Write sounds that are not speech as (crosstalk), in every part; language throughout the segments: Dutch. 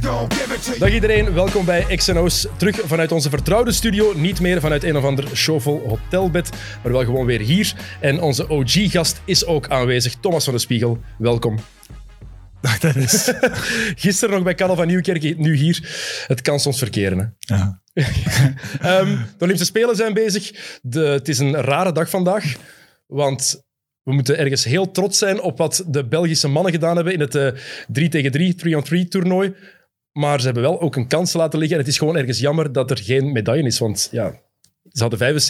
Dag iedereen, welkom bij XNO's. Terug vanuit onze vertrouwde studio. Niet meer vanuit een of ander showvol hotelbed, maar wel gewoon weer hier. En onze OG-gast is ook aanwezig, Thomas van de Spiegel. Welkom. Dag Dennis. (laughs) Gisteren nog bij Karel van Nieuwkerk, nu hier. Het kan soms verkeren. Hè? Ja. (laughs) Ehm, de Olympische Spelen zijn bezig. De, het is een rare dag vandaag, want we moeten ergens heel trots zijn op wat de Belgische mannen gedaan hebben in het eh 3 tegen 3, 3-on-3 toernooi. Maar ze hebben wel ook een kans laten liggen. En het is gewoon ergens jammer dat er geen medaille is, want ja... Ze hadden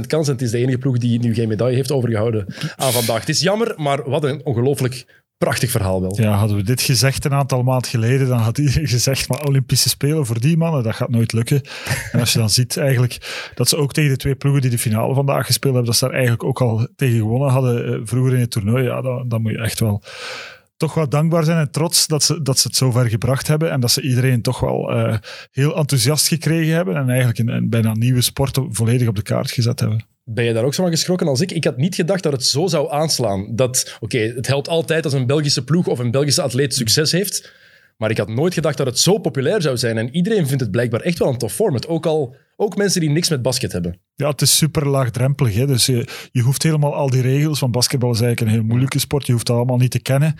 75% kans en het is de enige ploeg die nu geen medaille heeft overgehouden aan vandaag. Het is jammer, maar wat een ongelooflijk prachtig verhaal wel. ja, hadden we dit gezegd een aantal maanden geleden, dan had iedereen (laughs) gezegd, maar Olympische Spelen voor die mannen, dat gaat nooit lukken. En als je dan ziet eigenlijk dat ze ook tegen de twee ploegen die de finale vandaag gespeeld hebben, dat ze daar eigenlijk ook al tegen gewonnen hadden eh, vroeger in het toernooi, ja, dan, dan moet je echt wel toch wel dankbaar zijn en trots dat ze, dat ze het zo ver gebracht hebben en dat ze iedereen toch wel eh, heel enthousiast gekregen hebben en eigenlijk een, een bijna nieuwe sport volledig op de kaart gezet hebben. Ben je daar ook zo van geschrokken als ik? Ik had niet gedacht dat het zo zou aanslaan. Dat, oké, het helpt altijd als een Belgische ploeg of een Belgische atleet succes heeft. Maar ik had nooit gedacht dat het zo populair zou zijn. En iedereen vindt het blijkbaar echt wel een tof format. Ook al ook mensen die niks met basket hebben. Ja, het is super laagdrempelig. Hè? Dus je, je hoeft helemaal al die regels, van basketbal is eigenlijk een heel moeilijke sport. Je hoeft dat allemaal niet te kennen.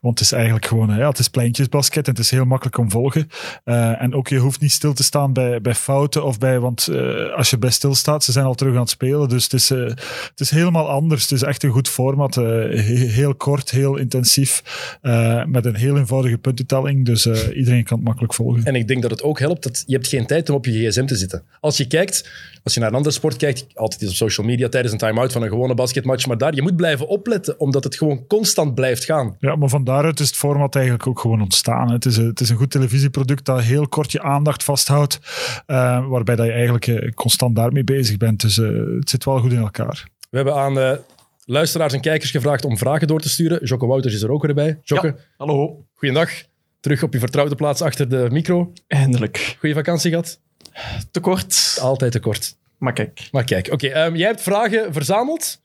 Want het is eigenlijk gewoon, ja, het is pleintjesbasket en het is heel makkelijk om volgen. Uh, en ook je hoeft niet stil te staan bij, bij fouten of bij, want uh, als je bij stil staat, ze zijn al terug aan het spelen. Dus het is, uh, het is helemaal anders. Het is echt een goed format. heel kort, heel intensief, met een heel eenvoudige puntentelling. Dus iedereen kan het makkelijk volgen. En ik denk dat het ook helpt dat je hebt geen tijd om op je gsm te zitten. Als je kijkt, als je naar een andere sport kijkt, altijd is op social media tijdens een time-out van een gewone basketmatch, maar daar, je moet blijven opletten, omdat het gewoon constant blijft gaan. Ja, maar van daaruit is het format eigenlijk ook gewoon ontstaan. Het is, een, het is een goed televisieproduct dat heel kort je aandacht vasthoudt, uh, waarbij dat je eigenlijk uh, constant daarmee bezig bent. Dus uh, het zit wel goed in elkaar. We hebben aan uh, luisteraars en kijkers gevraagd om vragen door te sturen. Jocke Wouters is er ook weer bij. Jocke, ja, hallo. Goeiedag. Terug op je vertrouwde plaats achter de micro. Eindelijk. Goeie vakantie gehad? Te kort. Altijd te kort. Maar kijk. Maar kijk, oké. Okay, um, jij hebt vragen verzameld.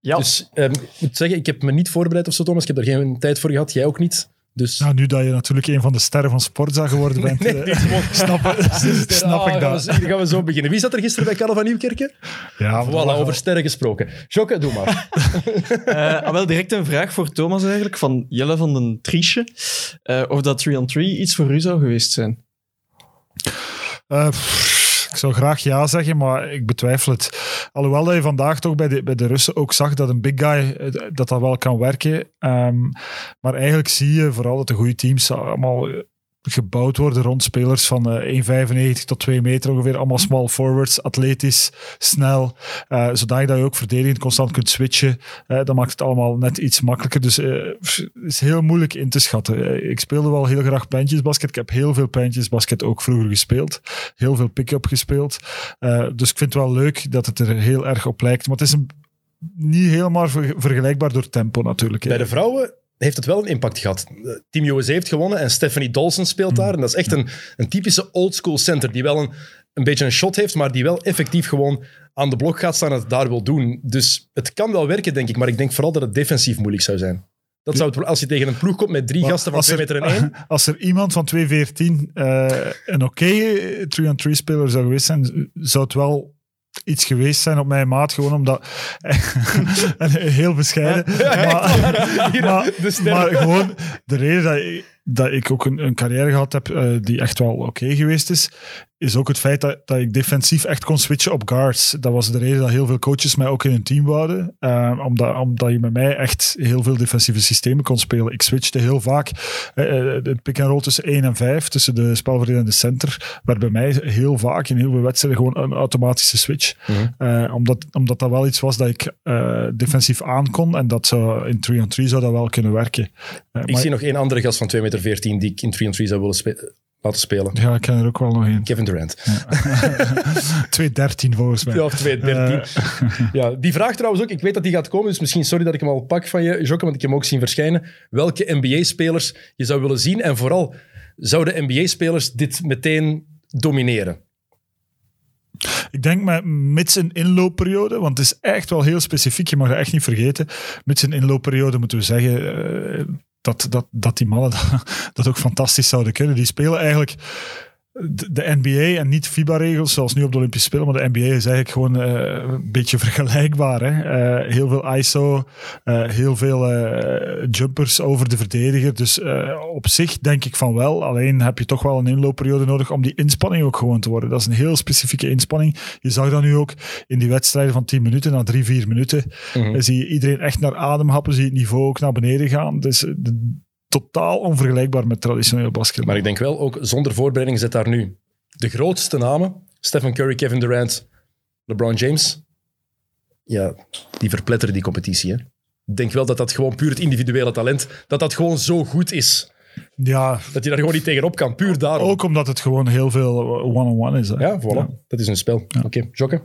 Ja. Dus um, ik moet zeggen, ik heb me niet voorbereid of zo, Thomas. Ik heb er geen tijd voor gehad. Jij ook niet. Dus... Nou, nu dat je natuurlijk een van de sterren van Sportza geworden bent, (laughs) nee, nee, uh, (laughs) snap, (laughs) snap ah, ik dat. Gaan we, gaan we zo beginnen. Wie zat er gisteren bij Karel van Nieuwkerken? Ja, voilà, over sterren gesproken. Jokke, doe maar. uh, wel direct een vraag voor Thomas eigenlijk, van Jelle van den Triesje. Uh, of dat 3-on-3 iets voor u zou geweest zijn? Uh, pff, ik zou graag ja zeggen, maar ik betwijfel het. Alhoewel dat je vandaag toch bij de, bij de Russen ook zag dat een big guy dat dat wel kan werken. Um, maar eigenlijk zie je vooral dat de goede teams allemaal gebouwd worden rond spelers van uh, 1,95 tot 2 meter ongeveer. Allemaal small forwards, atletisch, snel. Uh, zodat je ook verdedigend constant kunt switchen. Uh, dat maakt het allemaal net iets makkelijker. Dus het is heel moeilijk in te schatten. ik speelde wel heel graag pijntjesbasket. Ik heb heel veel pijntjesbasket ook vroeger gespeeld. Heel veel pick-up gespeeld. dus ik vind het wel leuk dat het er heel erg op lijkt. Maar het is een, niet helemaal ver, vergelijkbaar door tempo natuurlijk. Bij de vrouwen heeft het wel een impact gehad. Team USA heeft gewonnen en Stephanie Dawson speelt daar. En dat is echt een, een typische oldschool center die wel een, een beetje een shot heeft, maar die wel effectief gewoon aan de blok gaat staan en het daar wil doen. Dus het kan wel werken, denk ik. Maar ik denk vooral dat het defensief moeilijk zou zijn. Dat zou het, als je tegen een ploeg komt met drie maar gasten van 2 meter en 1. (laughs) Als er iemand van 2,14 uh, een oké 3-on-3-speler zou geweest zijn, zou het wel iets geweest zijn op mijn maat, gewoon omdat... (laughs) heel bescheiden. Ja, maar, maar, maar, gewoon de reden dat ik, dat ik ook een, een carrière gehad heb uh, die echt wel oké okay geweest is, is ook het feit dat, dat ik defensief echt kon switchen op guards. Dat was de reden dat heel veel coaches mij ook in een team wouden. Uh, omdat, omdat je met mij echt heel veel defensieve systemen kon spelen. Ik switchte heel vaak. Uh, het pick-and-roll tussen 1 en 5, tussen de spelverdeler en de center, werd bij mij heel vaak in heel veel wedstrijden gewoon een automatische switch. -hmm. omdat, omdat dat wel iets was dat ik defensief aankon en dat zou, in 3-on-3 zou dat wel kunnen werken. ik maar, zie nog één andere gast van 2 meter 14 die ik in 3-on-3 zou willen spelen laten spelen. Ja, ik ken er ook wel nog een. Kevin Durant. 213 (laughs) volgens mij. Ja, of 213. Eh, Ja, die vraag trouwens ook, ik weet dat die gaat komen, dus misschien sorry dat ik hem al pak van je, Jokke, want ik heb hem ook zien verschijnen. Welke NBA-spelers je zou willen zien en vooral, zouden NBA-spelers dit meteen domineren? Ik denk met mits een inloopperiode, want het is echt wel heel specifiek, je mag dat echt niet vergeten. Mits een inloopperiode moeten we zeggen eh, dat, dat, dat die mannen dat, (laughs) dat ook fantastisch zouden kunnen. Die spelen eigenlijk de, NBA en niet FIBA-regels, zoals nu op de Olympische Spelen, maar de NBA is eigenlijk gewoon eh, een beetje (laughs) vergelijkbaar. Hè? Eh, heel veel ISO, eh, heel veel jumpers over de verdediger. Dus op zich denk ik van wel. Alleen heb je toch wel een inloopperiode nodig om die inspanning ook gewoon te worden. Dat is een heel specifieke inspanning. Je zag dat nu ook in die wedstrijden van 10 minuten, na 3, 4 minuten. Dan zie je iedereen echt naar adem happen, zie je het niveau ook naar beneden gaan. Dus de- totaal onvergelijkbaar met traditioneel basketbal. Maar ik denk wel, ook zonder voorbereiding zet daar nu de grootste namen. Stephen Curry, Kevin Durant, LeBron James. Ja, die verpletteren die competitie. Hè. Ik denk wel dat dat gewoon puur het individuele talent, dat dat gewoon zo goed is. Ja, Dat je daar gewoon niet tegenop kan, puur daarom. ook omdat het gewoon heel veel one-on-one is. hè. Ja, voilà. Dat is een spel. Oké, Jokke?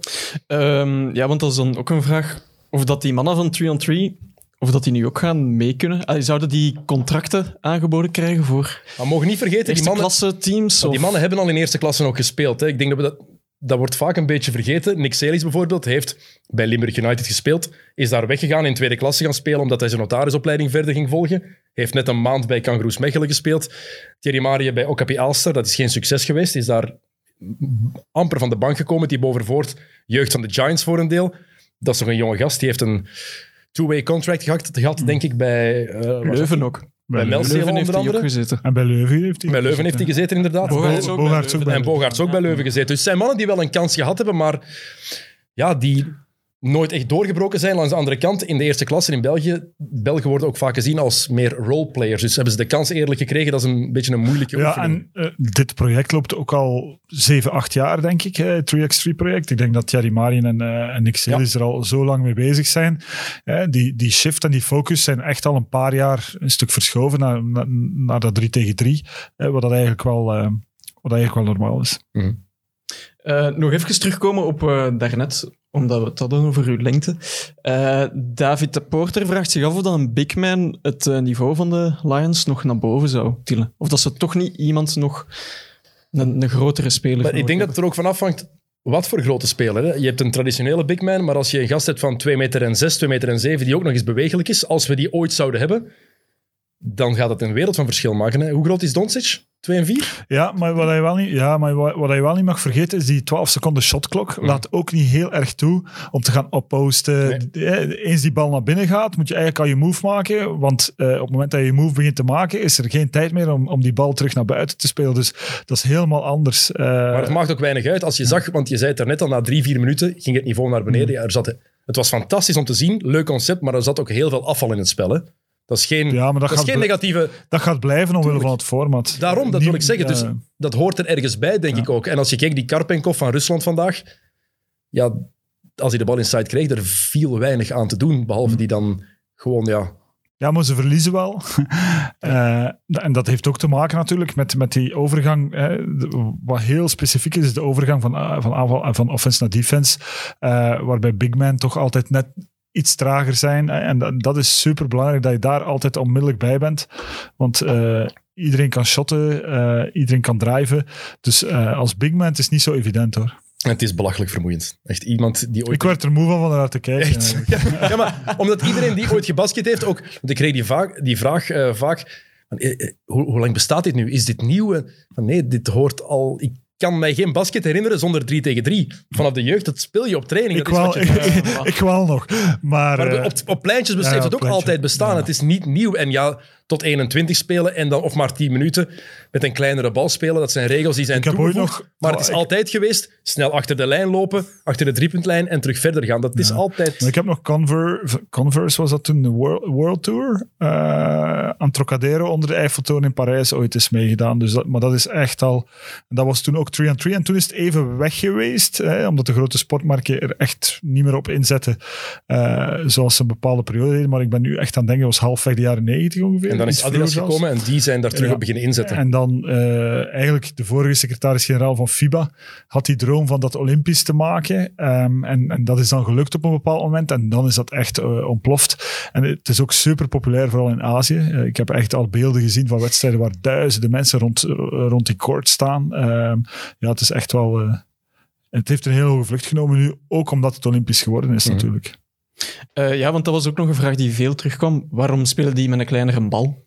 Ehm, ja, want dat is dan ook een vraag of dat die mannen van 3-on-3, of dat die nu ook gaan mee kunnen. Allee, zouden die contracten aangeboden krijgen voor Maar mogen niet vergeten, die eerste mannen, klasse teams? die mannen hebben al in eerste klasse ook gespeeld. Hè. Ik denk dat we dat... Dat wordt vaak een beetje vergeten. Nick Celis bijvoorbeeld heeft bij Limburg United gespeeld. Is daar weggegaan in tweede klasse gaan spelen omdat hij zijn notarisopleiding verder ging volgen. Heeft net een maand bij Kangaroos Mechelen gespeeld. Thierry Marie bij Okapi Aalster. Dat is geen succes geweest. Is daar amper van de bank gekomen. Die Bovenvoort, jeugd van de Giants voor een deel. Dat is nog een jonge gast. Die heeft een two-way contract gehad, gehad denk ik, bij... eh, zat Leuven ook. Bij Leuven heeft hij ook gezeten. En bij Leuven heeft hij... Bij Leuven heeft hij gezeten, inderdaad. Bogaerts ook bij Leuven. bij En Bogaerts ook bij Leuven gezeten. Dus het zijn mannen die wel een kans gehad hebben, maar ja, die nooit echt doorgebroken zijn. Langs de andere kant, in de eerste klasse in België, Belgen worden ook vaak gezien als meer roleplayers. Dus hebben ze de kans eerlijk gekregen. Dat is een beetje een moeilijke Ja, oefening. en eh, dit project loopt ook al 7, 8 jaar, denk ik. Het 3x3-project. Ik denk dat Thierry Marien en, eh en Nick er al zo lang mee bezig zijn. Die, die shift en die focus zijn echt al een paar jaar een stuk verschoven naar, naar, naar dat 3 tegen 3. eh, wat dat eigenlijk wel, eh, wat eigenlijk wel normaal is. Eh, nog even terugkomen op eh, daarnet, omdat we het hadden over uw lengte. Eh, David de Porter vraagt zich af of dan een big man het niveau van de Lions nog naar boven zou tillen. Of dat ze toch niet iemand nog een, een grotere speler Maar ik denk dat het er ook van afhangt wat voor grote speler. Hè? Je hebt een traditionele big man, maar als je een gast hebt van 2 meter en 6, 2 meter en 7, die ook nog eens bewegelijk is, als we die ooit zouden hebben, dan gaat het een wereld van verschil maken. Hè? Hoe groot is Doncic? 2 en 4? Ja, maar wat je wel niet, ja, maar wat, je wel niet mag vergeten is die 12 seconden shotklok. Laat ook niet heel erg toe om te gaan opposten. Eens die bal naar binnen gaat, moet je eigenlijk al je move maken. Want eh, op het moment dat je je move begint te maken, is er geen tijd meer om, om die bal terug naar buiten te spelen. Dus dat is helemaal anders. Eh, Maar het maakt ook weinig uit. Als je zag, want je zei het daarnet al, na drie, vier minuten ging het niveau naar beneden. Ja, er zat, het was fantastisch om te zien, leuk concept, maar er zat ook heel veel afval in het spel. Hè? Dat is geen, Ja, maar dat dat is geen negatieve... dat gaat blijven omwille van het format. Daarom, dat wil ik zeggen. Dus dat hoort er ergens bij, denk ik ook. En als je kijkt, die Karpenkov van Rusland vandaag, ja, als hij de bal inside kreeg, er viel weinig aan te doen, behalve die dan gewoon, ja... Ja, maar ze verliezen wel. (laughs) Eh, en dat heeft ook te maken natuurlijk met, met die overgang. wat heel specifiek is, is de overgang van, eh, van, aanval, van offense naar defense. eh, waarbij big men toch altijd net iets trager zijn. Eh, En dat, dat is super belangrijk dat je daar altijd onmiddellijk bij bent. Want eh, iedereen kan shotten, eh, iedereen kan driven. Dus als big man het is niet zo evident hoor. Het is belachelijk vermoeiend. Echt iemand die ooit... Ik werd er moe van van naar te kijken. Echt? (laughs) Ja, ja, maar omdat iedereen die ooit gebasket heeft ook... Want ik kreeg die, vaak, die vraag vaak... Van, eh, hoe, hoe lang bestaat dit nu? Is dit nieuw? Van, nee, dit hoort al... Ik kan mij geen basket herinneren zonder 3 tegen 3. Vanaf de jeugd, dat speel je op training. Ik Dat is wel, wat je- (laughs) ik, ik wel nog. Maar, maar eh, op, op pleintjes heeft ja, het ook pleintje. altijd bestaan. Ja. Het is niet nieuw. En ja, tot 21 spelen en dan, of maar 10 minuten met een kleinere bal spelen. Dat zijn regels die zijn toegevoegd. nog- maar het is altijd geweest, snel achter de lijn lopen, achter de driepuntlijn en terug verder gaan. Dat is altijd... Maar ik heb nog Conver- Converse, was dat toen de World, World Tour? eh, aan Trocadero onder de Eiffeltoren in Parijs ooit eens meegedaan. Dus dat, maar dat is echt al... en Dat was toen ook 3 on 3 En toen is het even weg geweest, hè, omdat de grote sportmerken er echt niet meer op inzetten. eh, zoals ze een bepaalde periode deden. Maar ik ben nu echt aan het denken, dat was halfweg de jaren 90 ongeveer. En dan is Adidas gekomen en die zijn daar terug Ja. op beginnen inzetten. En dan eh, eigenlijk de vorige secretaris-generaal van FIBA had die droom van dat Olympisch te maken. Ehm, en, en dat is dan gelukt op een bepaald moment. En dan is dat echt eh, ontploft. En het is ook super populair, vooral in Azië. Eh, ik heb echt al beelden gezien van wedstrijden waar duizenden mensen rond, rond die court staan. Ehm, ja, het is echt wel... eh, het heeft een hele hoge vlucht genomen nu, ook omdat het Olympisch geworden is Mhm. natuurlijk. Eh, ja, want dat was ook nog een vraag die veel terugkwam. Waarom spelen die met een kleinere bal?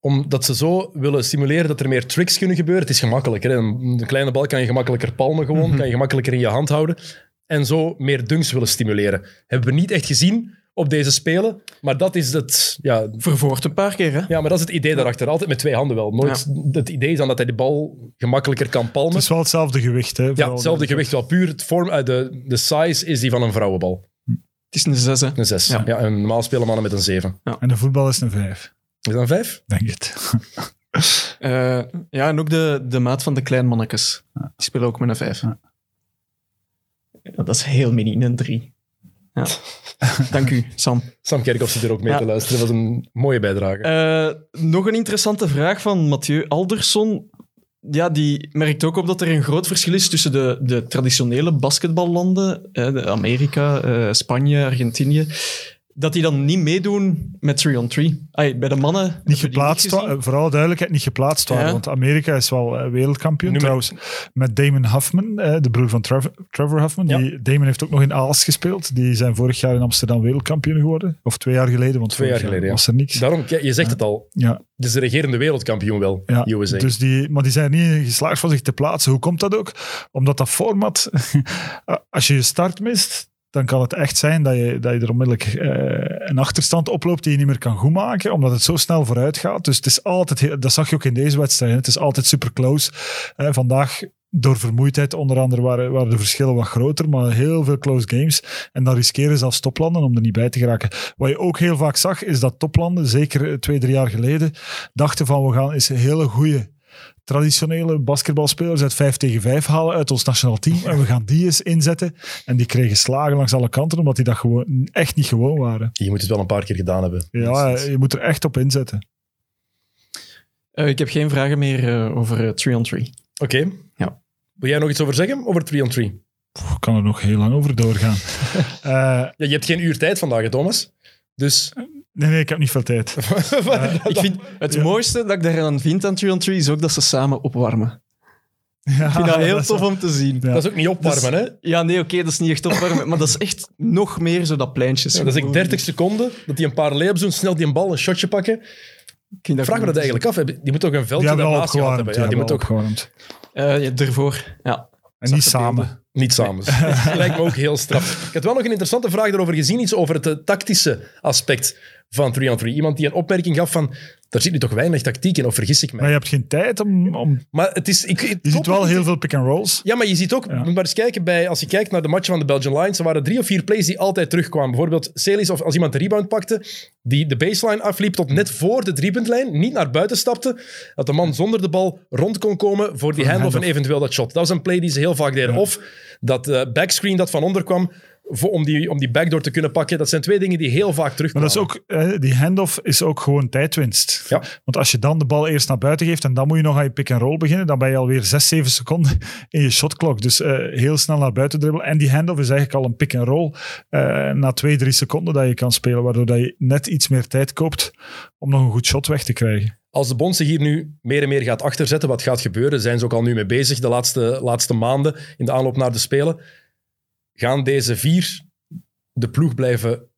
Omdat ze zo willen stimuleren dat er meer tricks kunnen gebeuren. Het is gemakkelijker. Hè? Een kleine bal kan je gemakkelijker palmen gewoon, Mhm. kan je gemakkelijker in je hand houden. En zo meer dunks willen stimuleren. Hebben we niet echt gezien op deze spelen, maar dat is het... Ja, Vervoort een paar keer, hè? ja maar dat is het idee daarachter. Altijd met twee handen wel. Nooit, Het idee is dan dat hij de bal gemakkelijker kan palmen. Het is wel hetzelfde gewicht. Hè, ja, hetzelfde gewicht wel. Puur het vorm, eh, de, de size is die van een vrouwenbal. Is een zes, hè? Een 6. Ja. Ja. en normaal spelen mannen met een 7. En de voetbal is een vijf, Is dat een 5? denk het. (laughs) Eh, ja, en ook de, de maat van de kleinmannetjes. Die spelen ook met een vijf. Ja. Ja, dat is heel mini, een drie. Ja. (laughs) Dank u, Sam. Sam Kerkhoff zit er ook mee Ja. te luisteren. Dat was een mooie bijdrage. Eh, nog een interessante vraag van Mathieu Alderson. Ja, die merkt ook op dat er een groot verschil is tussen de, de traditionele basketballanden, eh, de Amerika, eh, Spanje, Argentinië, dat die dan niet meedoen met 3-on-3. Ai, bij de mannen... niet geplaatst, eh, vooral duidelijkheid, niet geplaatst waren. Ja. Want Amerika is wel eh, wereldkampioen. Trouwens, met Damon Huffman, eh, de broer van Trevor, Trevor Huffman. Ja. Die, Damon heeft ook nog in Aals gespeeld. Die zijn vorig jaar in Amsterdam wereldkampioen geworden. Of twee jaar geleden, want Twee vorig jaar geleden, was er niks. Daarom, je zegt het al. Ja, is de regerende wereldkampioen wel, ja. USA. Dus die, maar die zijn niet in geslaagd van zich te plaatsen. Hoe komt dat ook? Omdat dat format, (laughs) als je je start mist, dan kan het echt zijn dat je, dat je er onmiddellijk eh, een achterstand oploopt die je niet meer kan goedmaken, omdat het zo snel vooruit gaat. Dus het is altijd, dat zag je ook in deze wedstrijd, het is altijd super close. Eh, vandaag, door vermoeidheid onder andere, waren, waren de verschillen wat groter, maar heel veel close games. En dan riskeren zelfs toplanden om er niet bij te geraken. Wat je ook heel vaak zag, is dat toplanden, zeker twee, drie jaar geleden, dachten van we gaan eens een hele goede traditionele basketbalspelers uit 5 tegen 5 halen uit ons nationaal team. En we gaan die eens inzetten. En die kregen slagen langs alle kanten, omdat die dat gewoon echt niet gewoon waren. Je moet het wel een paar keer gedaan hebben. Ja, Dus- je moet er echt op inzetten. Eh, ik heb geen vragen meer eh, over eh, 3-on-3. Oké. Ja. Wil jij nog iets over zeggen? Over 3-on-3? Pff, Ik kan er nog heel lang over doorgaan. (laughs) Eh, Ja, je hebt geen uur tijd vandaag, Thomas. Dus... nee, nee, ik heb niet veel tijd. (laughs) Ik vind het Ja. mooiste dat ik daaraan vind aan 3-on-3 is ook dat ze samen opwarmen. Ja, Ik vind dat heel (laughs) tof wel- om te zien. Ja. Dat is ook niet opwarmen, Dus- hè? Ja, nee, oké, dat is niet echt opwarmen, maar dat is echt nog meer zo dat pleintjes. Ja, dat is echt 30 seconden, dat die een paar layups doen, snel die een bal, een shotje pakken. Ik vind Vraag me dat eigenlijk af. Die moet ook een veldje Die daarnaast gehad hebben. Ja, die moet hebben ook opgewarmd. Eh, ja, ervoor, ja. En niet samen. niet samen. Dat (laughs) lijkt me ook heel straf. Ik had wel nog een interessante vraag daarover gezien, iets over het eh, tactische aspect van 3-on-3. Iemand die een opmerking gaf van, daar zit nu toch weinig tactiek in, of vergis ik mij? Maar je hebt geen tijd om... om Maar het is... Ik, het je ziet wel heel veel pick-and-rolls. Ja, maar je ziet ook, Ja. moet maar eens kijken bij, als je kijkt naar de matchen van de Belgian Lions, er waren drie of vier plays die altijd terugkwamen. Bijvoorbeeld Celis, of als iemand de rebound pakte, die de baseline afliep tot net voor de driepuntlijn, niet naar buiten stapte, dat de man zonder de bal rond kon komen voor die handoff en eventueel dat shot. Dat was een play die ze heel vaak deden. Ja. Of dat eh, backscreen dat van onder kwam, voor, om, die, om die backdoor te kunnen pakken. Dat zijn twee dingen die heel vaak Maar terugkwamen. dat is ook, eh, die handoff is ook gewoon tijdwinst. Ja. Want als je dan de bal eerst naar buiten geeft en dan moet je nog aan je pick-and-roll beginnen, dan ben je alweer 6, 7 seconden (laughs) in je shotklok. Dus eh, heel snel naar buiten dribbelen. En die handoff is eigenlijk al een pick-and-roll eh, na 2, 3 seconden dat je kan spelen, waardoor dat je net iets meer tijd koopt om nog een goed shot weg te krijgen. Als de bond zich hier nu meer en meer gaat achterzetten, wat gaat gebeuren, zijn ze ook al nu mee bezig de laatste, laatste maanden in de aanloop naar de Spelen. Gaan deze vier de ploeg blijven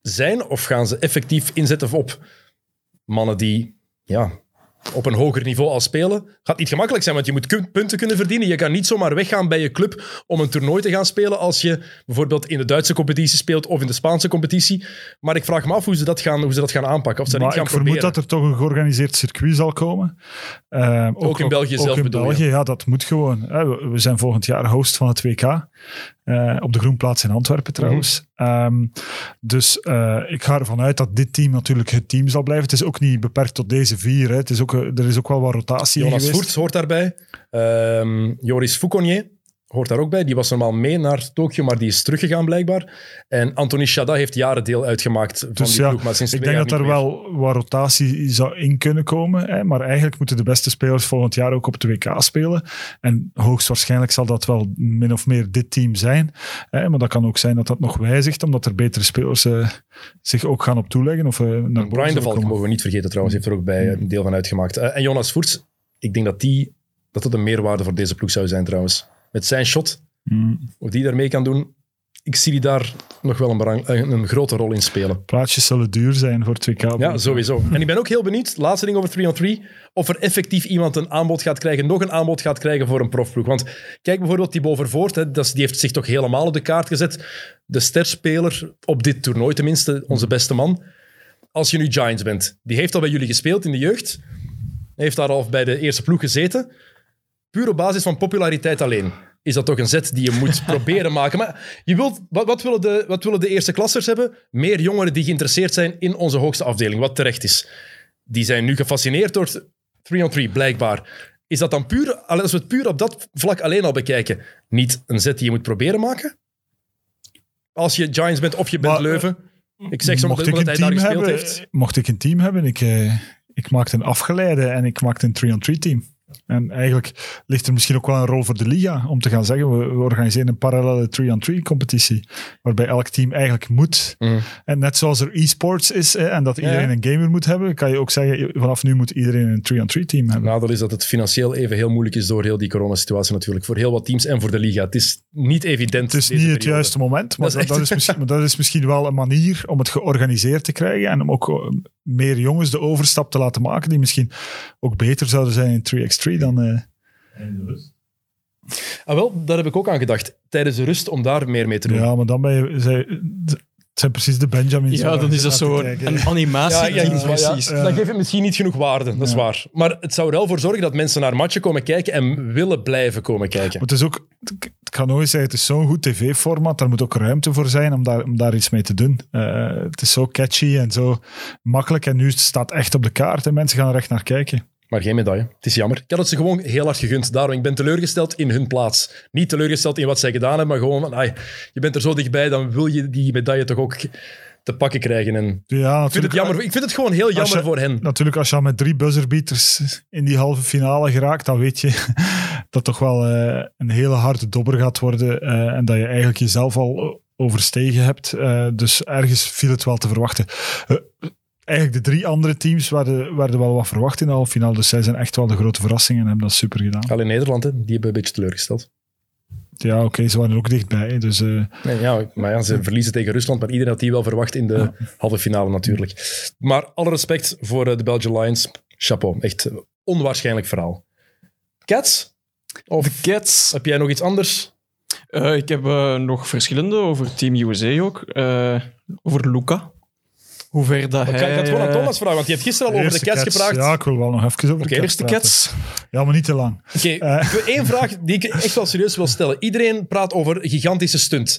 zijn of gaan ze effectief inzetten op mannen die ja, op een hoger niveau al spelen? Gaat niet gemakkelijk zijn, want je moet punten kunnen verdienen. Je kan niet zomaar weggaan bij je club om een toernooi te gaan spelen als je bijvoorbeeld in de Duitse competitie speelt of in de Spaanse competitie. Maar ik vraag me af hoe ze dat gaan, hoe ze dat gaan aanpakken. Of ze dat Maar niet gaan ik vermoed dat er toch een georganiseerd circuit zal komen. Eh, ook, in België ook zelf in bedoel je? België, ja, dat moet gewoon. We, we zijn volgend jaar host van het WK. Eh, op de Groenplaats in Antwerpen trouwens. Mhm. Ehm, dus eh, ik ga ervan uit dat dit team natuurlijk het team zal blijven. Het is ook niet beperkt tot deze vier. Hè. Het is ook, eh, er is ook wel wat rotatie Jonas geweest. Voerts hoort daarbij. Ehm, Joris Fouconnier hoort daar ook bij. Die was normaal mee naar Tokio, maar die is teruggegaan blijkbaar. En Anthony Chada heeft jaren deel uitgemaakt van Dus die ja, ploeg, maar sinds ik denk dat er meer. wel wat rotatie zou in kunnen komen. Hè, maar eigenlijk moeten de beste spelers volgend jaar ook op het WK spelen. En hoogstwaarschijnlijk zal dat wel min of meer dit team zijn. Hè, maar dat kan ook zijn dat dat nog wijzigt, omdat er betere spelers eh, zich ook gaan op toeleggen. Of, eh, naar Brian de Valk mogen we niet vergeten trouwens, heeft er ook bij een deel van uitgemaakt. Eh, en Jonas Voets, ik denk dat die, dat dat een meerwaarde voor deze ploeg zou zijn trouwens. Met zijn shot, Mm. wat die daarmee kan doen, ik zie die daar nog wel een, belang- een, grote rol in spelen. Plaatjes zullen duur zijn voor het WK. Ja, sowieso. En ik ben ook heel benieuwd, laatste ding over 3 of er effectief iemand een aanbod gaat krijgen, nog een aanbod gaat krijgen voor een profploeg. Want kijk bijvoorbeeld die Bovervoort, hè, die heeft zich toch helemaal op de kaart gezet. De sterspeler op dit toernooi tenminste, onze beste man. Als je nu Giants bent, die heeft al bij jullie gespeeld in de jeugd, heeft daar al bij de eerste ploeg gezeten. Puur op basis van populariteit alleen is dat toch een zet die je moet (laughs) proberen maken. Maar je wilt, wat, wat, willen de, wat willen de eerste klassers hebben? Meer jongeren die geïnteresseerd zijn in onze hoogste afdeling, wat terecht is. Die zijn nu gefascineerd door 3-on-3, blijkbaar. Is dat dan puur, als we het puur op dat vlak alleen al bekijken, niet een zet die je moet proberen maken? Als je Giants bent of je bent Maar, eh, Leuven. Ik zeg zo ik hij daar gespeeld heeft. mocht ik een team hebben, ik, eh, ik maakte een afgeleide en ik maakte een 3-on-3 team. En eigenlijk ligt er misschien ook wel een rol voor de liga om te gaan zeggen, we, we organiseren een parallele 3-on-3 competitie, waarbij elk team eigenlijk moet. Mhm. En net zoals er e-sports is en dat iedereen Ja. een gamer moet hebben, kan je ook zeggen, vanaf nu moet iedereen een 3-on-3 team hebben. Nadeel is dat het financieel even heel moeilijk is door heel die coronasituatie natuurlijk. Voor heel wat teams en voor de liga. Het is niet evident. Het is niet het periode. juiste moment, maar Dat is dat, dat, echt- is misschien, maar dat is misschien wel een manier om het georganiseerd te krijgen en om ook eh, meer jongens de overstap te laten maken die misschien ook beter zouden zijn in 3x3 dan... eh, Ah, wel, daar heb ik ook aan gedacht. Tijdens de rust om daar meer mee te doen. Ja, maar dan ben je... zij- het zijn precies de Benjamins. Ja, dan is dat zo een animatie. Ja, ja, precies. Ja. Dan geeft het misschien niet genoeg waarde, dat is waar. Maar het zou er wel voor zorgen dat mensen naar matchen komen kijken en willen blijven komen kijken. Maar het is ook... Het kan nooit zeggen, het is zo'n goed tv-format, daar moet ook ruimte voor zijn om daar, om daar iets mee te doen. Eh, het is zo catchy en zo makkelijk en nu staat het echt op de kaart en mensen gaan er echt naar kijken. Maar geen medaille. Het is jammer. Ik had het ze gewoon heel hard gegund. Daarom, ik ben teleurgesteld in hun plaats. Niet teleurgesteld in wat zij gedaan hebben, maar gewoon van, ai, je bent er zo dichtbij, dan wil je die medaille toch ook te pakken krijgen. En ik Ja, vind natuurlijk, het, jammer, ik vind het gewoon heel jammer je- voor hen. Natuurlijk, als je al met drie buzzerbeaters in die halve finale geraakt, dan weet je (laughs) dat toch wel eh, een hele harde dobber gaat worden eh, en dat je eigenlijk jezelf al overstegen hebt. Eh, dus ergens viel het wel te verwachten. Eigenlijk de drie andere teams werden, werden wel wat verwacht in de halve finale, dus zij zijn echt wel de grote verrassingen en hebben dat super gedaan. Al in Nederland, hè, die hebben een beetje teleurgesteld. Ja, oké, ze waren er ook dichtbij. Dus eh, Nee, ja, maar ja, ze verliezen tegen Rusland, maar iedereen had die wel verwacht in de halve finale natuurlijk. Maar alle respect voor eh, de Belgian Lions. Chapeau, echt onwaarschijnlijk verhaal. Cats? Of De Cats. heb jij nog iets anders? Eh, ik heb nog verschillende over Team USA ook. Eh, over Luca. Hoe ver dat Ik hij... ga ik ga het gewoon aan eh, Thomas vragen, want je hebt gisteren al over de Cats gepraat. Ja, ik wil wel nog even over de Cats Eerste. Cats. Ja, maar niet te lang. Oké, Eh. ik wil één vraag die ik echt wel serieus wil stellen. Iedereen praat over gigantische stunt.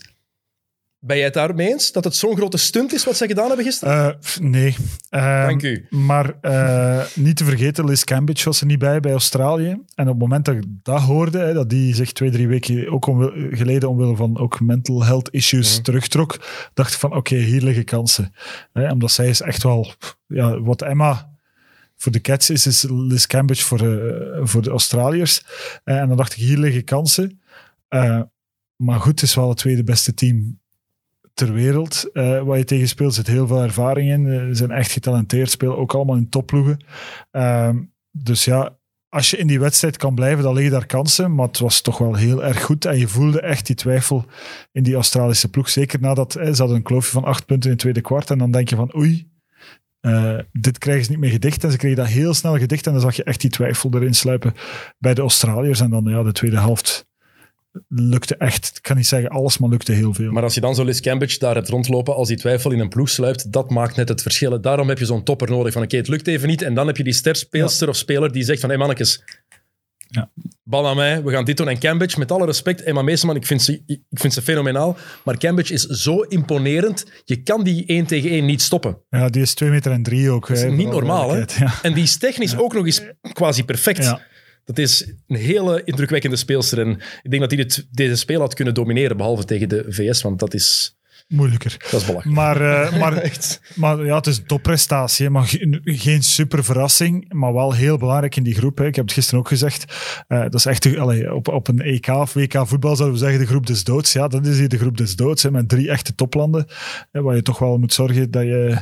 Ben jij het daarmee eens? Dat het zo'n grote stunt is wat zij gedaan hebben gisteren? Eh, pff, nee. Ehm, Dank u. Maar eh, niet te vergeten, Liz Cambridge was er niet bij bij Australië. En op het moment dat ik dat hoorde, hè, dat die zich twee, drie weken ook geleden omwille van ook mental health issues Mhm. terugtrok, dacht ik van oké, hier liggen kansen. Hè, omdat zij is echt wel, ja, wat Emma voor de Cats is, is Liz Cambridge voor, eh, voor de Australiërs. En dan dacht ik, hier liggen kansen. Maar goed, het is wel het tweede beste team ter wereld. eh waar je tegen speelt, zit heel veel ervaring in. Eh, Ze zijn echt getalenteerd, spelen ook allemaal in topploegen. Ehm, dus ja, als je in die wedstrijd kan blijven, dan liggen daar kansen. Maar het was toch wel heel erg goed. En je voelde echt die twijfel in die Australische ploeg. Zeker nadat eh, ze hadden een kloofje van acht punten in het tweede kwart. En dan denk je van oei, dit krijgen ze niet meer gedicht. En ze kregen dat heel snel gedicht. En dan zag je echt die twijfel erin sluipen bij de Australiërs. En dan ja, de tweede helft lukte echt, ik kan niet zeggen alles, maar lukte heel veel. Maar als je dan zo Liz Cambridge daar hebt rondlopen, als die twijfel in een ploeg sluipt, dat maakt net het verschil. Daarom heb je zo'n topper nodig van oké, het lukt even niet. En dan heb je die sterspeelster of speler die zegt van hé hey, mannetjes, Ja. bal aan mij, we gaan dit doen. En Cambridge, met alle respect, Emma Meeseman, ik vind, ze, ik vind ze fenomenaal. Maar Cambridge is zo imponerend, je kan die één tegen één niet stoppen. Ja, die is 2 meter en drie ook. Dat is hè, niet normaal, hè? Ja. En die is technisch ook nog eens quasi perfect. Dat is een hele indrukwekkende speelster. En ik denk dat hij dit, deze speel had kunnen domineren, behalve tegen de VS, want dat is, Moeilijker. dat is belachelijk. Maar, eh, (laughs) maar, Echt. maar ja, het is topprestatie. hè. Maar ge- geen super verrassing, maar wel heel belangrijk in die groep. Hè. Ik heb het gisteren ook gezegd. Eh, dat is echt allee, op, op een EK of WK voetbal zouden we zeggen de groep des doods. Ja, dat is hier de groep des doods. Hè, met drie echte toplanden. Hè, waar je toch wel moet zorgen dat je,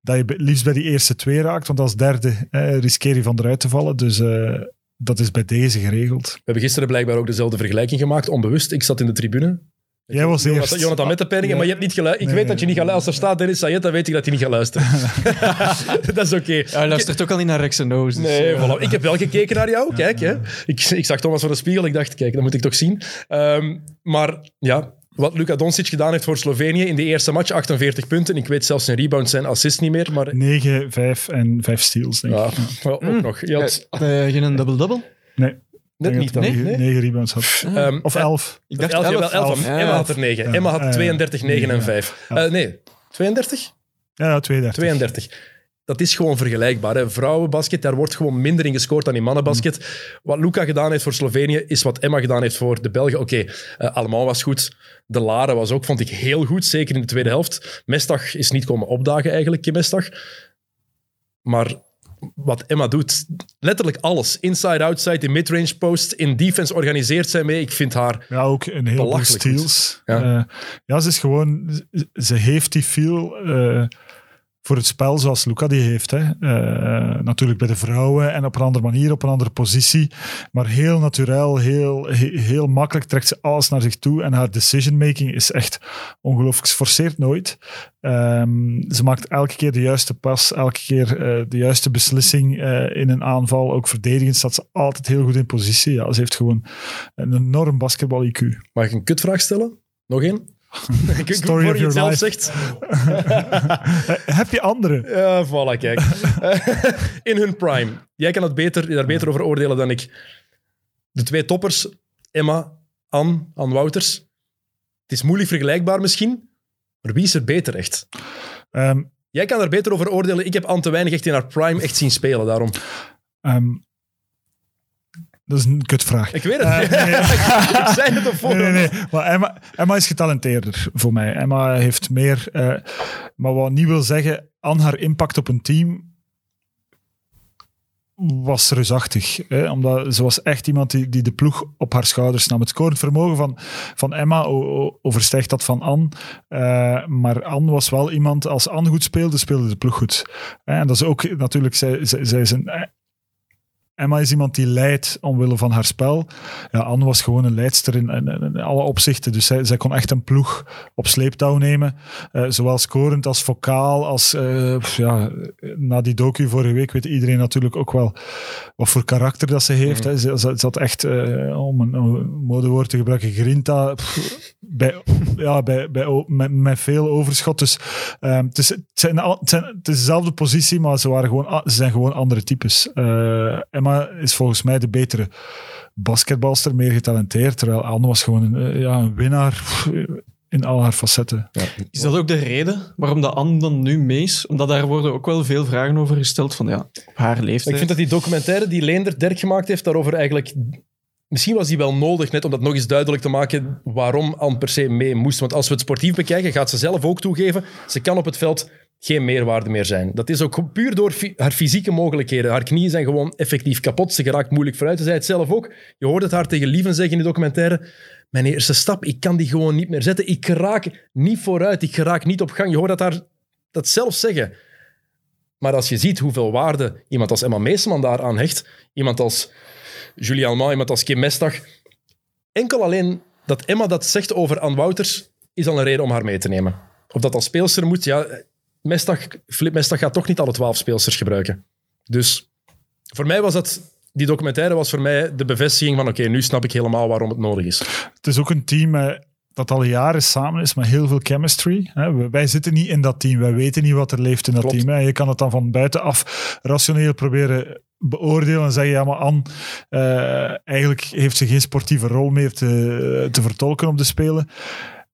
dat je liefst bij die eerste twee raakt. Want als derde hè, riskeer je van eruit te vallen. Dus eh, dat is bij deze geregeld. We hebben gisteren blijkbaar ook dezelfde vergelijking gemaakt, onbewust. Ik zat in de tribune. Jij was Jonathan, eerst. Jonathan met de penningen, Ja. maar je hebt niet geluisterd. Ik Nee, weet dat je niet gaat luisteren. Als er staat Dennis Sayed, dan weet ik dat hij niet gaat luisteren. (laughs) (laughs) dat is oké. Ja, hij luistert ook al niet naar Rex en O's. Dus, Nee, eh, voilà. ik heb wel gekeken naar jou. Kijk, hè. Ik, ik zag Thomas voor de spiegel. Ik dacht, kijk, dat moet ik toch zien. Ehm, maar ja, wat Luka Doncic gedaan heeft voor Slovenië in de eerste match, 48 punten. Ik weet zelfs zijn rebounds en assist niet meer, maar 9, 5 en 5 steals, denk ja, ik. wel, ook nog. Je had Had hij geen double-double? Nee. net Ik niet Nee? 9 rebounds had. Ehm, Of eh, 11. Ik Elf, dacht jawel, 11. elf. Ja, Emma had er 9. Ja. Emma had Ja, ja. 32, 9 en Ja. 5. Ja. Eh, nee, 32? Ja, ja 32. 32. Dat is gewoon vergelijkbaar. Hè. Vrouwenbasket, daar wordt gewoon minder in gescoord dan in mannenbasket. Wat Luca gedaan heeft voor Slovenië, is wat Emma gedaan heeft voor de Belgen. Oké, eh, allemaal was goed. De Lare was ook, vond ik, heel goed. Zeker in de tweede helft. Mestag is niet komen opdagen eigenlijk, Kim Mestag. Maar wat Emma doet, letterlijk alles. Inside, outside, in midrange post, in defense organiseert zij mee. Ik vind haar... Ja, ook een heel veel steals. Ja. Ja. ja, ze is gewoon... ze- heeft die feel eh, voor het spel zoals Luca die heeft. Hè. Eh, natuurlijk bij de vrouwen en op een andere manier, op een andere positie. Maar heel natuurlijk, heel, he- heel makkelijk trekt ze alles naar zich toe. En haar decision making is echt ongelooflijk. Ze forceert nooit. Ehm, ze maakt elke keer de juiste pas, elke keer eh, de juiste beslissing eh, in een aanval. Ook verdedigend staat ze altijd heel goed in positie. Ja, ze heeft gewoon een enorm basketbal-IQ. Mag ik een kutvraag stellen? Nog één? (laughs) Ik- Story voor of je het zelf zegt. Eh, (laughs) Heb je andere? Ja, voilà, kijk. (laughs) In hun prime. Jij kan het beter, daar beter over oordelen dan ik. De twee toppers, Emma, Anne, Anne Wouters. Het is moeilijk vergelijkbaar misschien, maar wie is er beter echt? Ehm, Jij kan daar beter over oordelen. Ik heb Anne te weinig echt in haar prime echt zien spelen, daarom. ehm, dat is een kutvraag. Ik weet het. Eh, nee. (laughs) ik zei het op Nee, voorhand. nee, nee. Maar Emma, Emma is getalenteerder voor mij. Emma heeft meer. eh, maar wat niet wil zeggen, aan haar impact op een team was reusachtig. Hè? Omdat ze was echt iemand die, die de ploeg op haar schouders nam. Het scorend vermogen van, van Emma overstijgt dat van Anne. Eh, maar Anne was wel iemand, als Anne goed speelde, speelde de ploeg goed. En dat is ook natuurlijk, zij, zij, zij is een, Emma is iemand die leidt omwille van haar spel. Ja, Anne was gewoon een leidster in, in, in alle opzichten. Dus zij, zij kon echt een ploeg op sleeptouw nemen. Eh, zowel scorend als vocaal. Als, eh, ja, na die docu vorige week weet iedereen natuurlijk ook wel wat voor karakter dat ze heeft. hè. Ze, ze, ze had echt, eh, om een, een modewoord te gebruiken, grinta. pff, bij, ja, bij, bij, met, met veel overschot. Dus ehm, het, is, het, zijn, het, zijn, het is dezelfde positie, maar ze, waren gewoon, ze zijn gewoon andere types. Eh, Emma is volgens mij de betere basketbalster, meer getalenteerd. Terwijl Anne was gewoon een, eh, ja, een winnaar in al haar facetten. Is dat ook de reden waarom de Anne dan nu mee is? Omdat daar worden ook wel veel vragen over gesteld van ja, op haar leeftijd. Ik vind dat die documentaire die Leender Dirk gemaakt heeft, daarover eigenlijk... Misschien was die wel nodig, net om dat nog eens duidelijk te maken waarom Anne per se mee moest. Want als we het sportief bekijken, gaat ze zelf ook toegeven, ze kan op het veld geen meerwaarde meer zijn. Dat is ook puur door haar fysieke mogelijkheden. Haar knieën zijn gewoon effectief kapot. Ze geraakt moeilijk vooruit. Ze zei het zelf ook. Je hoort het haar tegen Lieven zeggen in de documentaire. Mijn eerste stap, ik kan die gewoon niet meer zetten. Ik raak niet vooruit. Ik raak niet op gang. Je hoort dat haar dat zelf zeggen. Maar als je ziet hoeveel waarde iemand als Emma Meeseman daar aan hecht, iemand als Julie Alman, iemand als Kim Mestag, enkel alleen dat Emma dat zegt over Anne Wouters, is al een reden om haar mee te nemen. Of dat als speelster moet, ja, Mestag, Flip Mestag gaat toch niet alle twaalf speelsters gebruiken. Dus voor mij was dat, die documentaire was voor mij de bevestiging van oké, nu snap ik helemaal waarom het nodig is. Het is ook een team eh, dat al jaren samen is met heel veel chemistry. Hè. Wij zitten niet in dat team. Wij weten niet wat er leeft in dat Klopt. team. Hè. Je kan het dan van buitenaf rationeel proberen beoordelen en zeggen, ja, maar Anne, eh, eigenlijk heeft ze geen sportieve rol meer te, te vertolken op de Spelen.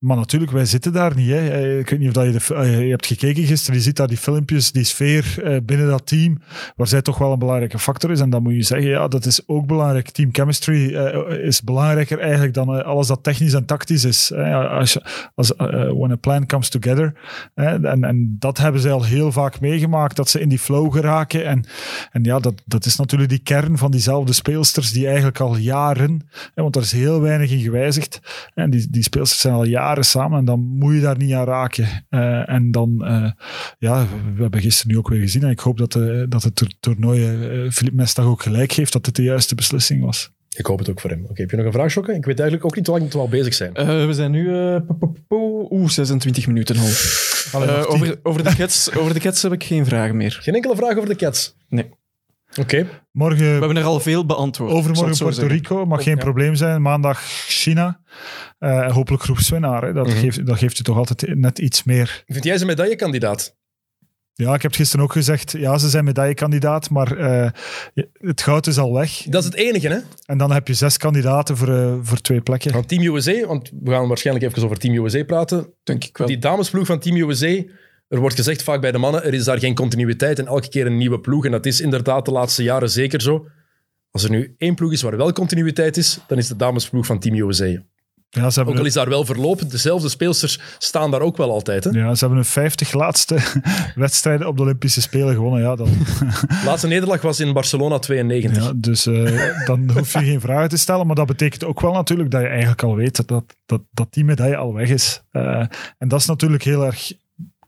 Maar natuurlijk, wij zitten daar niet. Hè. Ik weet niet of eh, je hebt gekeken gisteren. Je ziet daar die filmpjes, die sfeer eh, binnen dat team, waar zij toch wel een belangrijke factor is. En dan moet je zeggen, ja, dat is ook belangrijk. Team chemistry eh, is belangrijker eigenlijk dan alles dat technisch en tactisch is. Als, als, when a plan comes together. En, en dat hebben zij al heel vaak meegemaakt, dat ze in die flow geraken. En, en ja, dat, dat is natuurlijk die kern van diezelfde speelsters die eigenlijk al jaren, want er is heel weinig in gewijzigd. En die, die speelsters zijn al jaren samen en dan moet je daar niet aan raken. Eh, en dan, eh, ja, we hebben gisteren nu ook weer gezien en ik hoop dat, de, dat het toer- toernooi eh Filip Mestag ook gelijk geeft dat dit de juiste beslissing was. Ik hoop het ook voor hem. Oké, heb je nog een vraag, Jokke? Ik weet eigenlijk ook niet hoe lang we al bezig zijn. Eh, we zijn nu... eh, po- po- po- Oeh, 26 minuten al. Eh, over, over, de cats, over de Cats heb ik geen vragen meer. Geen enkele vraag over de Cats? Nee. Oké. Morgen, We hebben er al veel beantwoord. overmorgen Puerto zeggen. Rico, mag geen Ja. probleem zijn. Maandag China. Eh, hopelijk groepswinnaar. Hè. Dat, Mhm. geeft, dat geeft je toch altijd net iets meer Vind jij ze medaillekandidaat? Ja, ik heb het gisteren ook gezegd. Ja, ze zijn medaillekandidaat, maar eh, het goud is al weg. Dat is het enige, hè? En dan heb je zes kandidaten voor, eh, voor twee plekken. Van Team USA, want we gaan waarschijnlijk even over Team USA praten. Denk ik wel. Die damesploeg van Team USA, er wordt gezegd vaak bij de mannen, er is daar geen continuïteit en elke keer een nieuwe ploeg. En dat is inderdaad de laatste jaren zeker zo. Als er nu één ploeg is waar wel continuïteit is, dan is de damesploeg van Team USA. Ja, ze hebben, Ook al is daar wel verloop, dezelfde speelsters staan daar ook wel altijd. Hè? ja, ze hebben hun 50 laatste (laughs) wedstrijden op de Olympische Spelen gewonnen. Ja, dan, De laatste nederlaag was in Barcelona 92. ja, dus eh, dan hoef je geen vragen te stellen. Maar dat betekent ook wel natuurlijk dat je eigenlijk al weet dat, dat, dat die medaille al weg is. Eh, en dat is natuurlijk heel erg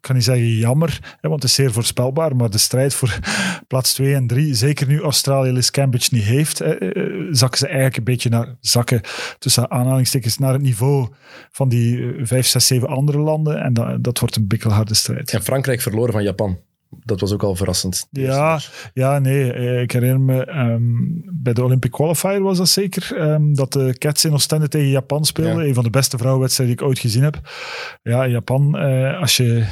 kan niet zeggen jammer, hè, want het is zeer voorspelbaar, maar de strijd voor (laughs) plaats 2 en 3, zeker nu Australië Liz Cambridge niet heeft, hè, eh, zakken ze eigenlijk een beetje naar zakken tussen aanhalingstekens naar het niveau van die 5, 6, 7 andere landen. En dat, dat wordt een bikkelharde strijd. En Frankrijk verloren van Japan. Dat was ook al verrassend. Ja, ja, nee. eh, Ik herinner me, ehm, bij de Olympic Qualifier was dat zeker, ehm, dat de Cats in Oostende tegen Japan speelden. Ja. Een van de beste vrouwenwedstrijden die ik ooit gezien heb. Ja, Japan, eh, als, je,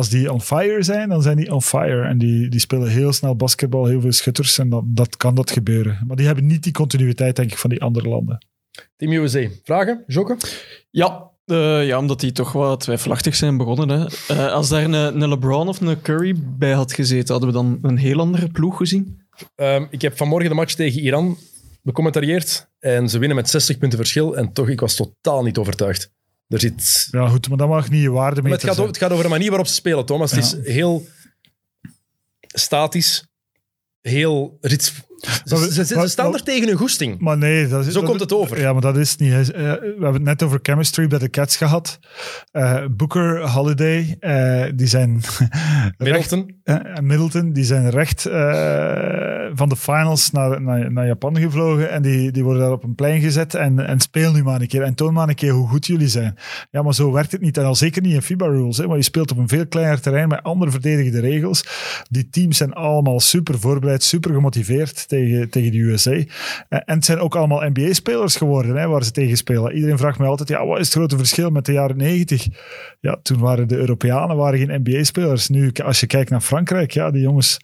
als die on fire zijn, dan zijn die on fire. En die, die spelen heel snel basketbal, heel veel schutters. En dat, dat kan dat gebeuren. Maar die hebben niet die continuïteit, denk ik, van die andere landen. Team USA. Vragen? Jokke? Ja, eh, ja, omdat die toch wat twijfelachtig zijn begonnen. Hè. Eh, als daar een, een LeBron of een Curry bij had gezeten, hadden we dan een heel andere ploeg gezien. Ehm, ik heb vanmorgen de match tegen Iran becommentarieerd. En ze winnen met 60 punten verschil. En toch, ik was totaal niet overtuigd. Er zit... Ja, goed, maar dat mag niet je waarde Maar mee het, gaat over, het gaat over de manier waarop ze spelen, Thomas. Het is heel statisch. Heel... er zit- ze, we- ze- staan er tegen hun goesting. Maar nee, dat is, Zo dat- komt het over. Ja, maar dat is niet. Eh, we hebben het net over chemistry bij de Cats gehad. Eh, Booker, Holiday, eh, die zijn (laughs) recht, Middleton. en Middleton, die zijn recht van de finals naar, naar, naar Japan gevlogen en die, die worden daar op een plein gezet en, en speel nu maar een keer en toon maar een keer hoe goed jullie zijn. Ja, maar zo werkt het niet en al zeker niet in FIBA rules, hè, maar je speelt op een veel kleiner terrein met andere verdedigde regels. Die teams zijn allemaal super voorbereid, super gemotiveerd tegen, tegen de USA. Eh, En het zijn ook allemaal NBA-spelers geworden hè, waar ze tegen spelen. Iedereen vraagt mij altijd, ja, wat is het grote verschil met de jaren 90? Ja, toen waren de Europeanen waren geen NBA-spelers. Nu, als je kijkt naar Frankrijk, ja, die jongens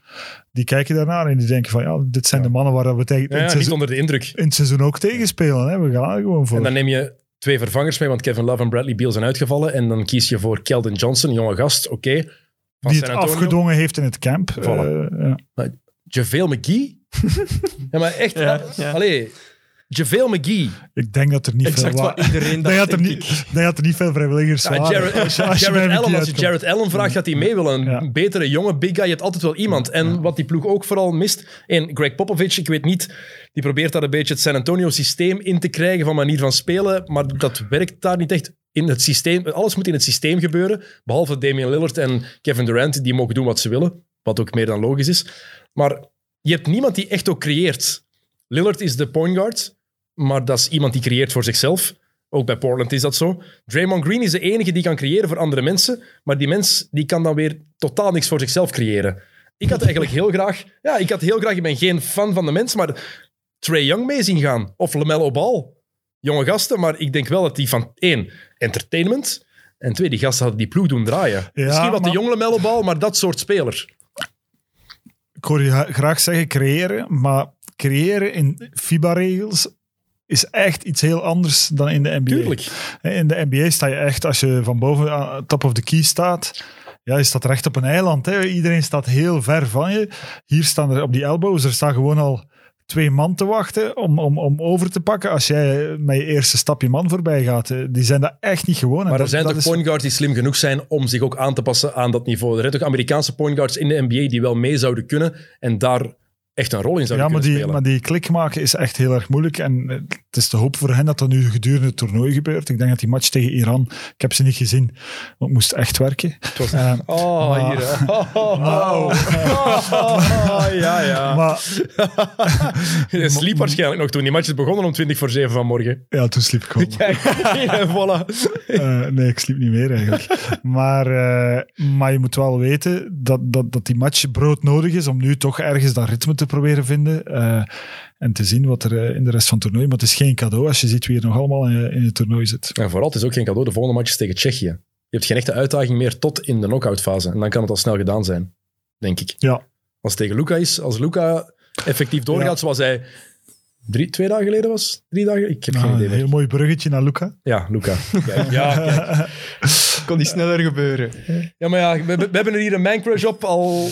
die kijken daarnaar en die denken van, ja, dit zijn de mannen waar we tegen, in, Ja, het niet seizoen, onder de indruk. in het seizoen ook tegen spelen. Hè. We gaan er gewoon voor. En dan neem je twee vervangers mee, want Kevin Love en Bradley Beal zijn uitgevallen. En dan kies je voor Keldon Johnson, jonge gast. Oké. Die het Antonio. afgedwongen heeft in het camp. Voilà. Eh, ja. JaVale McGee? (laughs) ja, maar echt. Ja, ja. Allee, JaVale McGee. Ik denk dat er niet Exact veel... wat iedereen (laughs) denk dat er niet, ik. ik denk dat er niet veel vrijwilligers Ja, waren. Jared, Als je- als je Jared Allen, als je. Jared Allen vraagt, gaat hij mee willen. Een Ja. betere jonge big guy, je hebt altijd wel iemand. En wat die ploeg ook vooral mist. En Greg Popovich, ik weet niet, die probeert daar een beetje het San Antonio systeem in te krijgen van manier van spelen. Maar dat werkt daar niet echt. In het systeem, alles moet in het systeem gebeuren. Behalve Damian Lillard en Kevin Durant, die mogen doen wat ze willen. Wat ook meer dan logisch is. Maar je hebt niemand die echt ook creëert. Lillard is de point guard, maar dat is iemand die creëert voor zichzelf. Ook bij Portland is dat zo. Draymond Green is de enige die kan creëren voor andere mensen, maar die mens die kan dan weer totaal niks voor zichzelf creëren. Ik had eigenlijk heel graag... Ja, ik had heel graag... Ik ben geen fan van de mens, maar Trey Young mee zien gaan. Of LaMelo Ball. Jonge gasten, maar ik denk wel dat die van één, entertainment, en twee, die gasten hadden die ploeg doen draaien. Ja, Misschien wat maar- de jonge LaMelo Ball, maar dat soort speler. Ik hoor je gra- graag zeggen creëren, maar creëren in FIBA-regels is echt iets heel anders dan in de NBA. Tuurlijk. In de NBA sta je echt, als je van boven aan top of the key staat, ja, je staat recht op een eiland. Hè. Iedereen staat heel ver van je. Hier staan er op die elbows, er staan gewoon al twee man te wachten om, om, om over te pakken. Als jij met je eerste stapje man voorbij gaat, eh, die zijn dat echt niet gewoon. Maar er dat- zijn dat toch is- point guards die slim genoeg zijn om zich ook aan te passen aan dat niveau. Er zijn toch Amerikaanse point guards in de NBA die wel mee zouden kunnen en daar echt een rol in zouden Ja, maar kunnen die, spelen. maar die klik maken is echt heel erg moeilijk. En het is te hoop voor hen dat dat nu gedurende het toernooi gebeurt. Ik denk dat die match tegen Iran, ik heb ze niet gezien, want het moest echt werken. Eh, Oh, Maar- hier. hè. Oh, oh, oh. Oh, ja, ja. (laughs) maar (laughs) Je sliep waarschijnlijk nog toen die match is begonnen om 20 voor 7 vanmorgen. ja, toen sliep ik gewoon. (laughs) Kijk, voilà. Eh, nee, ik sliep niet meer eigenlijk. maar, eh, maar je moet wel weten dat, dat, dat die match broodnodig is om nu toch ergens dat ritme te proberen vinden. eh, en te zien wat er eh, in de rest van het toernooi. Maar het is geen cadeau als je ziet wie er nog allemaal in, in het toernooi zit. En vooral, het is ook geen cadeau. De volgende match is tegen Tsjechië. Je hebt geen echte uitdaging meer tot in de knockout fase. En dan kan het al snel gedaan zijn, denk ik. Ja, Als het tegen Luca is, als Luca effectief doorgaat Ja. zoals hij drie, twee dagen geleden was. Drie dagen? Ik heb Ah, geen idee een meer. heel mooi bruggetje naar Luca. Ja, Luca. Kijk, ja, kijk. (laughs) Kon die sneller gebeuren. ja, maar ja, we, we hebben er hier een man crush op al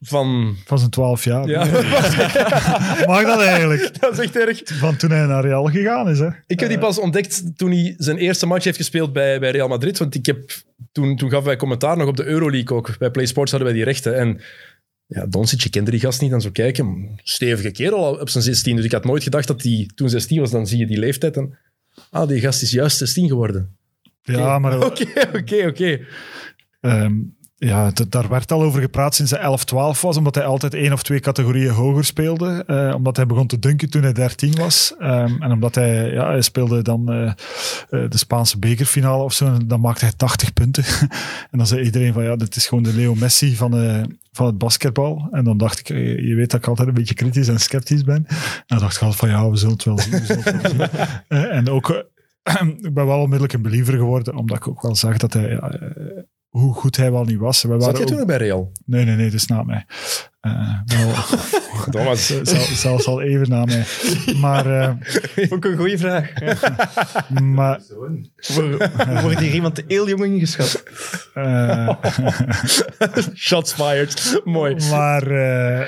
van... Van zijn 12 jaar. Ja, (laughs) Mag dat eigenlijk? (laughs) dat is echt erg. Van toen hij naar Real gegaan is. Hè? Ik heb die pas ontdekt toen hij zijn eerste match heeft gespeeld bij, bij Real Madrid. Want ik heb, toen, toen gaf wij commentaar nog op de Euroleague ook. Bij Play Sports hadden wij die rechten. En ja, Doncic, je kende die gast niet. Dan zo kijken, stevige kerel al op zijn 16. Dus ik had nooit gedacht dat hij toen 16 was. Dan zie je die leeftijd en... Ah, die gast is juist 16 geworden. Ja, maar (laughs) Oké, oké, oké. Ja, daar werd al over gepraat sinds hij 11, 12 was, omdat hij altijd één of twee categorieën hoger speelde. Eh, omdat hij begon te dunken toen hij 13 was. Ehm, en omdat hij, ja, hij speelde dan eh, eh, de Spaanse bekerfinale of zo. En dan maakte hij 80 punten. (laughs) en dan zei iedereen van, ja, dit is gewoon de Leo Messi van, van het basketbal. En dan dacht ik, je weet dat ik altijd een beetje kritisch en sceptisch ben. En dan dacht ik altijd van, ja, we zullen het wel zien. We zullen het wel zien. (laughs) En ook... (clears throat) ik ben wel onmiddellijk een believer geworden, omdat ik ook wel zag dat hij ja, hoe goed hij wel niet was. We Zat waren jij ook- toen nog bij Real? Nee, nee, nee, dat is na mij. Eh, wel, (laughs) Thomas. (laughs) zel- zelfs al even na mij. Maar, eh, (laughs) Ook een goede vraag. maar Wordt hier iemand heel jong ingeschat? eh, Shots fired. Mooi. maar, eh,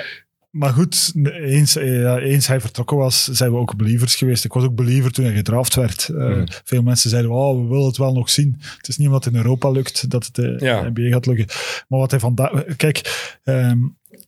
maar goed, eens, eh, eens hij vertrokken was, zijn we ook believers geweest. Ik was ook believer toen hij gedraft werd. Eh, Mhm. Veel mensen zeiden, oh, we willen het wel nog zien. Het is niet omdat het in Europa lukt, dat het eh, Ja. de NBA gaat lukken. Maar wat hij vandaag... Kijk, ehm,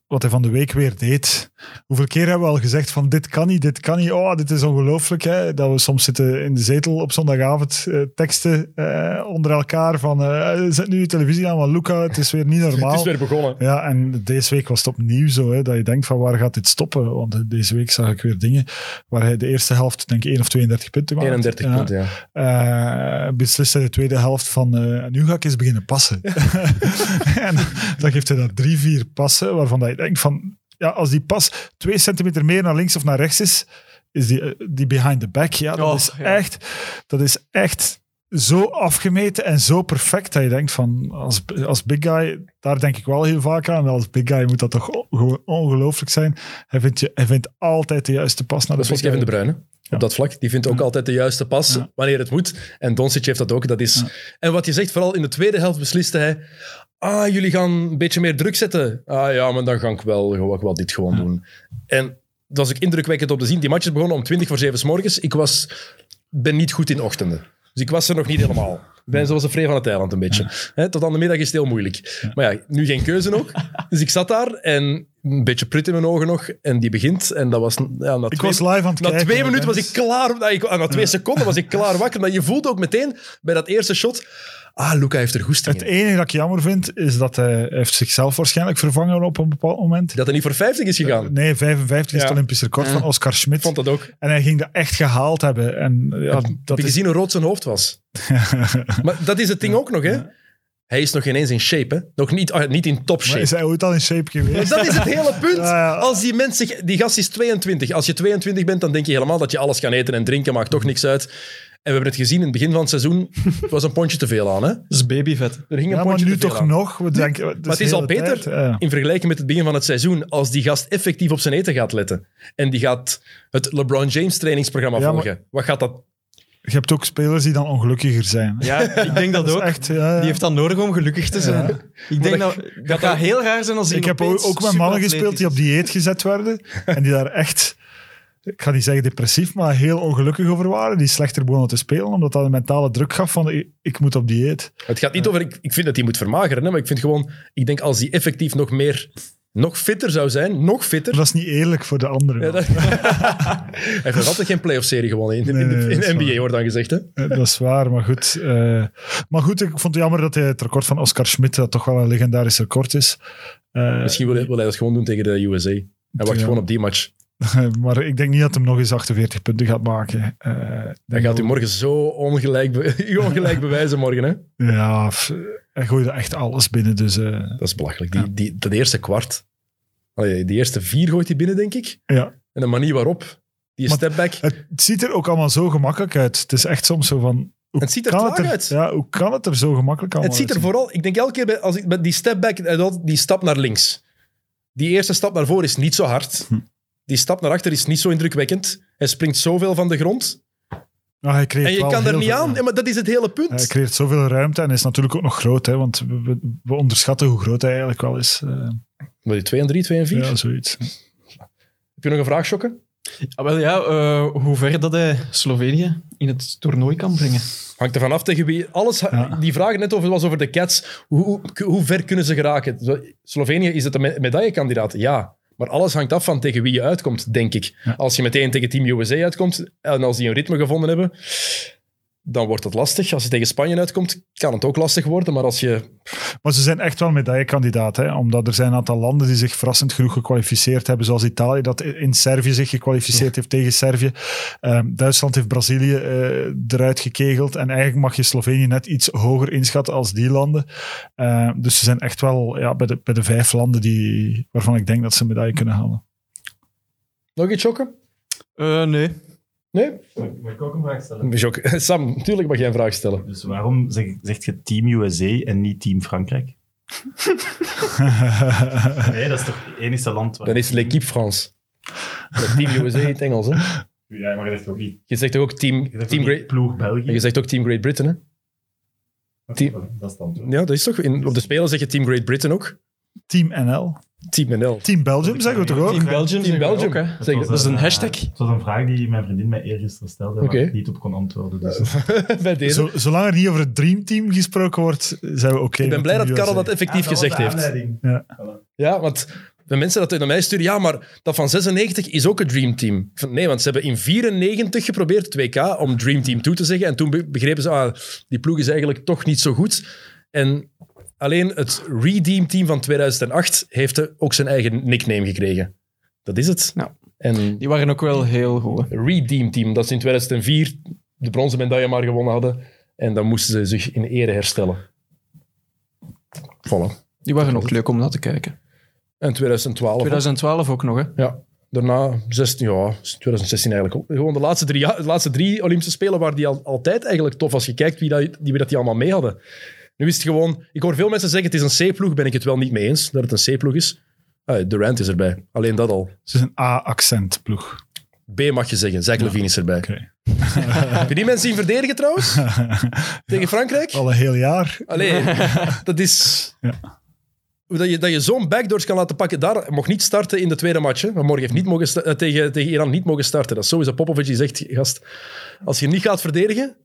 wat hij van de week weer deed. Hoeveel keer hebben we al gezegd van dit kan niet, dit kan niet. Oh, dit is ongelooflijk. Dat we soms zitten in de zetel op zondagavond eh, teksten eh, onder elkaar van eh, zet nu je televisie aan, want Luca, het is weer niet (laughs) normaal. Het is weer begonnen. Ja, en deze week was het opnieuw zo, hè, dat je denkt van waar gaat dit stoppen? Want deze week zag ik weer dingen waar hij de eerste helft, denk ik, 1 of 32 punten maakte. 31 Ja. punten, ja. Eh, beslist hij de tweede helft van nu ga ik eens beginnen passen. (laughs) (laughs) en dan geeft hij daar drie, vier passen waarvan dat je denkt van ja, als die pas twee centimeter meer naar links of naar rechts is, is die, eh, die behind the back. Ja, dat, Oh, is ja. Echt, dat is echt zo afgemeten en zo perfect dat je denkt van als, als big guy, daar denk ik wel heel vaak aan. Als big guy moet dat toch gewoon ongelooflijk zijn. Hij vindt, je, hij vindt altijd de juiste pas naar de Dat is Kevin. De Bruyne. Op dat vlak. Die vindt ook altijd de juiste pas Ja. wanneer het moet. En Doncic heeft dat ook. Dat is... En wat je zegt, vooral in de tweede helft besliste hij... Ah, jullie gaan een beetje meer druk zetten. Ah ja, maar dan ga ik wel, ga ik wel dit gewoon doen. En dat was ook indrukwekkend om te zien. Die match is begonnen om 20 voor 7 s morgens. Ik was, ben niet goed in ochtenden. Dus ik was er nog niet helemaal. Ik ben zoals een vree van het eiland een beetje. Tot aan de middag is het heel moeilijk. Maar ja, nu geen keuze ook. Dus ik zat daar en een beetje prut in mijn ogen nog. En die begint. En dat was... Ja, na Ik twee- was live aan het na kijken. twee minuten was ik klaar. Na, ik- na twee seconden was ik klaar wakker. Maar je voelt ook meteen bij dat eerste shot... Ah, Luca heeft er goesting Het in. enige dat ik jammer vind, is dat hij, heeft zichzelf waarschijnlijk vervangen op een bepaald moment. Dat hij niet voor 50 is gegaan. Nee, 55 is het Olympisch record van Oscar Ik Schmidt. vond dat ook. En hij ging dat echt gehaald hebben. En ja, Heb dat je is... gezien hoe rood zijn hoofd was? (laughs) maar dat is het ding ook nog, hè? Hij is nog geen eens in shape, hè? Nog niet, ah, niet in top Maar shape. is hij ooit al in shape Maar geweest? dat is het hele punt. (laughs) Ja, ja. Als die mens zich... Die gast is 22. Als je 22 bent, dan denk je helemaal dat je alles kan eten en drinken. Maakt toch niks uit. we hebben het gezien in het begin van het seizoen. Het was een pondje te veel aan, hè? Dat is babyvet. Er ging een Ja, maar pondje nu te veel toch aan. nog. We denken, Maar het is al beter Ja. in vergelijking met het begin van het seizoen als die gast effectief op zijn eten gaat letten. En die gaat het LeBron James trainingsprogramma Ja, maar- volgen. Wat gaat dat... Je hebt ook spelers die dan ongelukkiger zijn. Ja, ik denk dat (laughs) ook. echt, ja, ja. Die heeft dat nodig om gelukkig te zijn. Ik denk dat- dat, dat, gaat heel raar zijn als hij Ik heb ook, met mannen gespeeld die op dieet gezet werden. en die daar echt, ik ga niet zeggen depressief, maar heel ongelukkig over waren. Die slechter begonnen te spelen, omdat dat een mentale druk gaf van ik, ik moet op dieet. Het gaat niet over... Ik, ik vind dat hij moet vermageren, hè, maar ik vind gewoon... Ik denk als hij effectief nog meer... Nog fitter zou zijn, nog fitter... Dat is niet eerlijk voor de anderen. Ja, dat- (laughs) hij heeft nog altijd geen playoff-serie gewonnen in, de, nee, in de NBA, waar. wordt dan gezegd. Hè? Dat is waar, maar goed. eh, maar goed, ik vond het jammer dat hij het record van Oscar Schmidt, dat toch wel een legendarisch record is. Eh, Misschien wil hij, wil hij dat gewoon doen tegen de USA. Hij wacht Ja. gewoon op die match. (laughs) maar ik denk niet dat hij nog eens 48 punten gaat maken. Eh, Hij gaat u morgen zo ongelijk, be- (laughs) u ongelijk bewijzen morgen. Hè? Ja, hij gooide echt alles binnen. Dus Dat is belachelijk. Die, die, dat eerste kwart. Allee, die eerste vier gooit hij binnen, denk ik. ja. En de manier waarop. Die Maar- stepback. Het ziet er ook allemaal zo gemakkelijk uit. Het is echt soms zo van... Het ziet er er, uit. Ja, hoe kan het er zo gemakkelijk allemaal Het ziet er vooral... Ik denk elke keer bij, als ik, met die stepback, doet die stap naar links. Die eerste stap naar voren is niet zo hard. Hm. Die stap naar achter is niet zo indrukwekkend. Hij springt zoveel van de grond. Ja, hij creëert En je kan er niet aan. Ja, maar dat is het hele punt. Hij creëert zoveel ruimte en is natuurlijk ook nog groot. Hè, want we, we- we onderschatten hoe groot hij eigenlijk wel is. Eh, Wil je 2 en 3, 2 en 4? ja, zoiets. Heb je nog een vraag, Sjokke? Ah, wel ja, eh, hoe ver dat hij Slovenië in het toernooi kan brengen. Hangt ervan af tegen wie. Alles, Ja. Die vraag net over was over de Cats. Hoe, hoe, hoe ver kunnen ze geraken? Slovenië is het een me- medaillekandidaat? Ja. Maar alles hangt af van tegen wie je uitkomt, denk ik. Ja. Als je meteen tegen Team USA uitkomt en als die een ritme gevonden hebben, dan wordt het lastig. Als je tegen Spanje uitkomt, kan het ook lastig worden. Maar als je... Maar ze zijn echt wel medaillekandidaat. Hè? Omdat er zijn een aantal landen die zich verrassend genoeg gekwalificeerd hebben. Zoals Italië, dat in Servië zich gekwalificeerd heeft tegen Servië. Ehm, Duitsland heeft Brazilië eh, eruit gekegeld. En eigenlijk mag je Slovenië net iets hoger inschatten als die landen. Ehm, dus ze zijn echt wel ja, bij, de, bij de vijf landen die, waarvan ik denk dat ze een medaille kunnen halen. Nog iets, Sjokke? Eh, nee. Nee? Mag ik ook een vraag stellen? (laughs) Sam, natuurlijk mag jij een vraag stellen. Dus waarom zeg, zegt je Team USA en niet Team Frankrijk? (laughs) nee, dat is toch het enige land waar... Dan is L'équipe France. Team USA in het Engels, hè? Ja, maar dat is ook niet... Je zegt toch ook Team, team ook Great... ploeg België. Je zegt ook Team Great Britain, hè? team- Dat is dan toch? Ja, dat is toch... In, op de Spelen zeg je Team Great Britain ook. Team NL. Team NL. Team Belgium zeggen we toch ook? Team Belgium. Team Belgium. ook, hè. Zeg, was Dat is een eh, hashtag. Het was een vraag die mijn vriendin mij eergisteren stelde, waar ik niet op kon antwoorden. Dus. (laughs) Bij deze. Zo, zolang er niet over het Dreamteam gesproken wordt, zijn we oké. ik ben blij Team dat Karel dat effectief dat gezegd heeft. Ja. Ja, want de mensen dat naar mij sturen, ja, maar dat van 96 is ook een Dream Team. Nee, want ze hebben in 94 geprobeerd, 2K, om Dream Team toe te zeggen. En toen be- begrepen ze, ah, die ploeg is eigenlijk toch niet zo goed. En alleen het Redeem Team van 2008 heeft er ook zijn eigen nickname gekregen. Dat is het. Ja. En Die waren ook wel heel goed. Redeem Team, dat ze in 2004 de bronzen medaille maar gewonnen hadden. En dan moesten ze zich in ere herstellen. Voilà. Die waren ook leuk om naar te kijken. En 2012. 2012 ook nog, hè. Ja. Daarna, 16, ja, 2016 eigenlijk ook. Gewoon de laatste drie, jaar- de laatste drie Olympische Spelen waren die al, altijd eigenlijk tof als je kijkt wie, dat, die, wie dat die allemaal mee hadden. Nu is het gewoon... Ik hoor veel mensen zeggen het is een C-ploeg, ben ik het wel niet mee eens dat het een C-ploeg is. Ah, Durant is erbij. Alleen dat al. Ze is een A-accent ploeg. B mag je zeggen. Zach Levine is erbij. Oké. (laughs) Heb je die mensen zien verdedigen trouwens? (laughs) Tegen Frankrijk? Al een heel jaar. Allee, (laughs) dat is... Ja. Dat je, dat je zo'n backdoors kan laten pakken, daar mocht niet starten in de tweede match. Hè. Maar morgen heeft niet mogen eh, tegen, tegen Iran niet mogen starten. Dat is sowieso Popovic die zegt, gast, als je niet gaat verdedigen,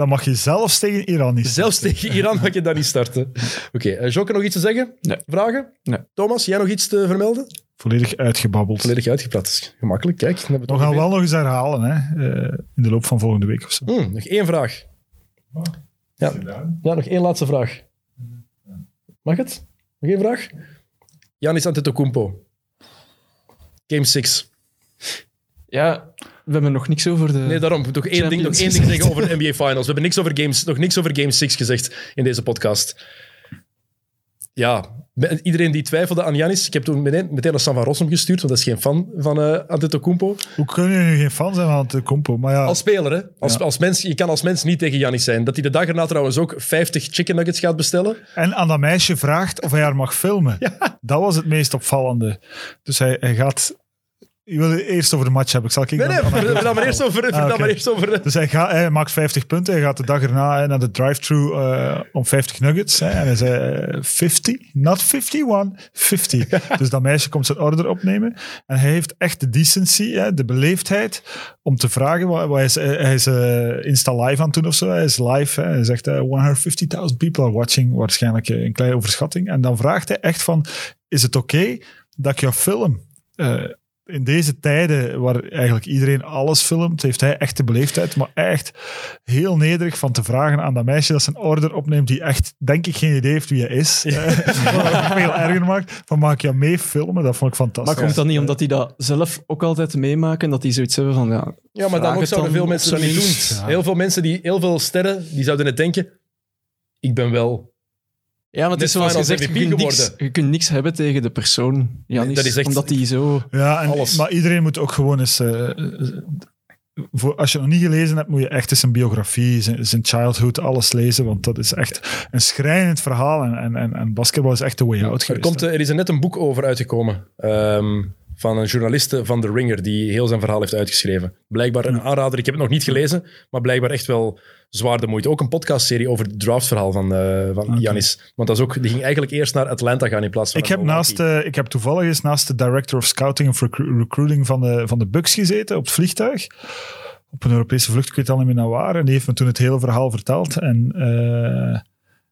Dan mag je zelfs tegen Iran niet zelfs tegen Iran mag je daar niet starten. Oké, eh, Jokke, nog iets te zeggen? Nee. Vragen? Nee. Thomas, jij nog iets te vermelden? Volledig uitgebabbeld. Volledig is Gemakkelijk, kijk. dan hebben we We gaan nog wel nog eens herhalen hè, eh, in de loop van volgende week of zo. Hmm, nog één vraag. Ja. ja, nog één laatste vraag. Mag het? Nog één vraag? Janis Antetokounmpo. Game 6. Ja, we hebben nog niks over de... Nee, daarom. Nog één ding, nog één ding gezegd. zeggen over de NBA Finals. We hebben niks over games, nog niks over Game 6 gezegd in deze podcast. ja, iedereen die twijfelde aan Janis, ik heb toen meteen, meteen naar San van Rossum gestuurd, want dat is geen fan van eh Antetokounmpo. Hoe kun je nu geen fan zijn van Compo? Maar ja, Als speler, hè. Als, Ja. als mens, je kan als mens niet tegen Janis zijn. Dat hij de dag erna trouwens ook 50 chicken nuggets gaat bestellen. En aan dat meisje vraagt of hij haar mag filmen. Dat was het meest opvallende. Dus hij, hij gaat... Je wil het eerst over de match hebben. Ik zal Nee, nee, dan- vertel vertel maar eerst over... oké. maar eerst over Dus hij, gaat, hij maakt 50 punten. Hij gaat de dag erna hè, naar de drive-thru eh, om 50 nuggets. Hè, en hij zei eh, 50, not 51, 50. (laughs) Dus dat meisje komt zijn order opnemen. En hij heeft echt de decency, hè, de beleefdheid, om te vragen. Wat, hij is, hij is eh, Insta live aan het doen of zo. Hij is live. Hè. Hij zegt eh, 150.000 people are watching. Waarschijnlijk eh, een kleine overschatting. En dan vraagt hij echt van, is het oké dat ik jou film? In deze tijden waar eigenlijk iedereen alles filmt, heeft hij echt de beleefdheid, maar echt heel nederig van te vragen aan dat meisje dat zijn order opneemt, die echt, denk ik, geen idee heeft wie hij is. (laughs) Eh, Wat het veel erger maakt. Van mag ik jou mee filmen? Dat vond ik fantastisch. Maar komt dat niet omdat die dat zelf ook altijd meemaken? Dat die zoiets hebben van, ja... Ja, maar dan ook zouden veel mensen dat niet doen. Heel veel mensen, die, heel veel sterren, die zouden het denken. Ik ben wel... Ja, maar het is zoals zegt, je kunt, niks, je kunt niks hebben tegen de persoon. Janis, dat is echt- Omdat die zo... Ja, en, Alles. maar iedereen moet ook gewoon eens... eh, voor, als je het nog niet gelezen hebt, moet je echt eens zijn biografie, zijn, zijn childhood, alles lezen, want dat is echt een schrijnend verhaal en, en, en, en basketbal is echt de way out Er, geweest. komt, eh, er is er net een boek over uitgekomen. ehm, van een journaliste van The Ringer, die heel zijn verhaal heeft uitgeschreven. Blijkbaar een aanrader. Ik heb het nog niet gelezen, maar blijkbaar echt wel zwaar de moeite. Ook een podcastserie over het draftverhaal van, eh van Giannis. Want dat is ook, die ging eigenlijk eerst naar Atlanta gaan in plaats van Ik heb, naast, eh, ik heb toevallig eens naast de director of scouting of recru- recruiting van de, van de Bucks gezeten op het vliegtuig. Op een Europese vlucht, ik weet al niet meer naar waar. En die heeft me toen het hele verhaal verteld. En, eh,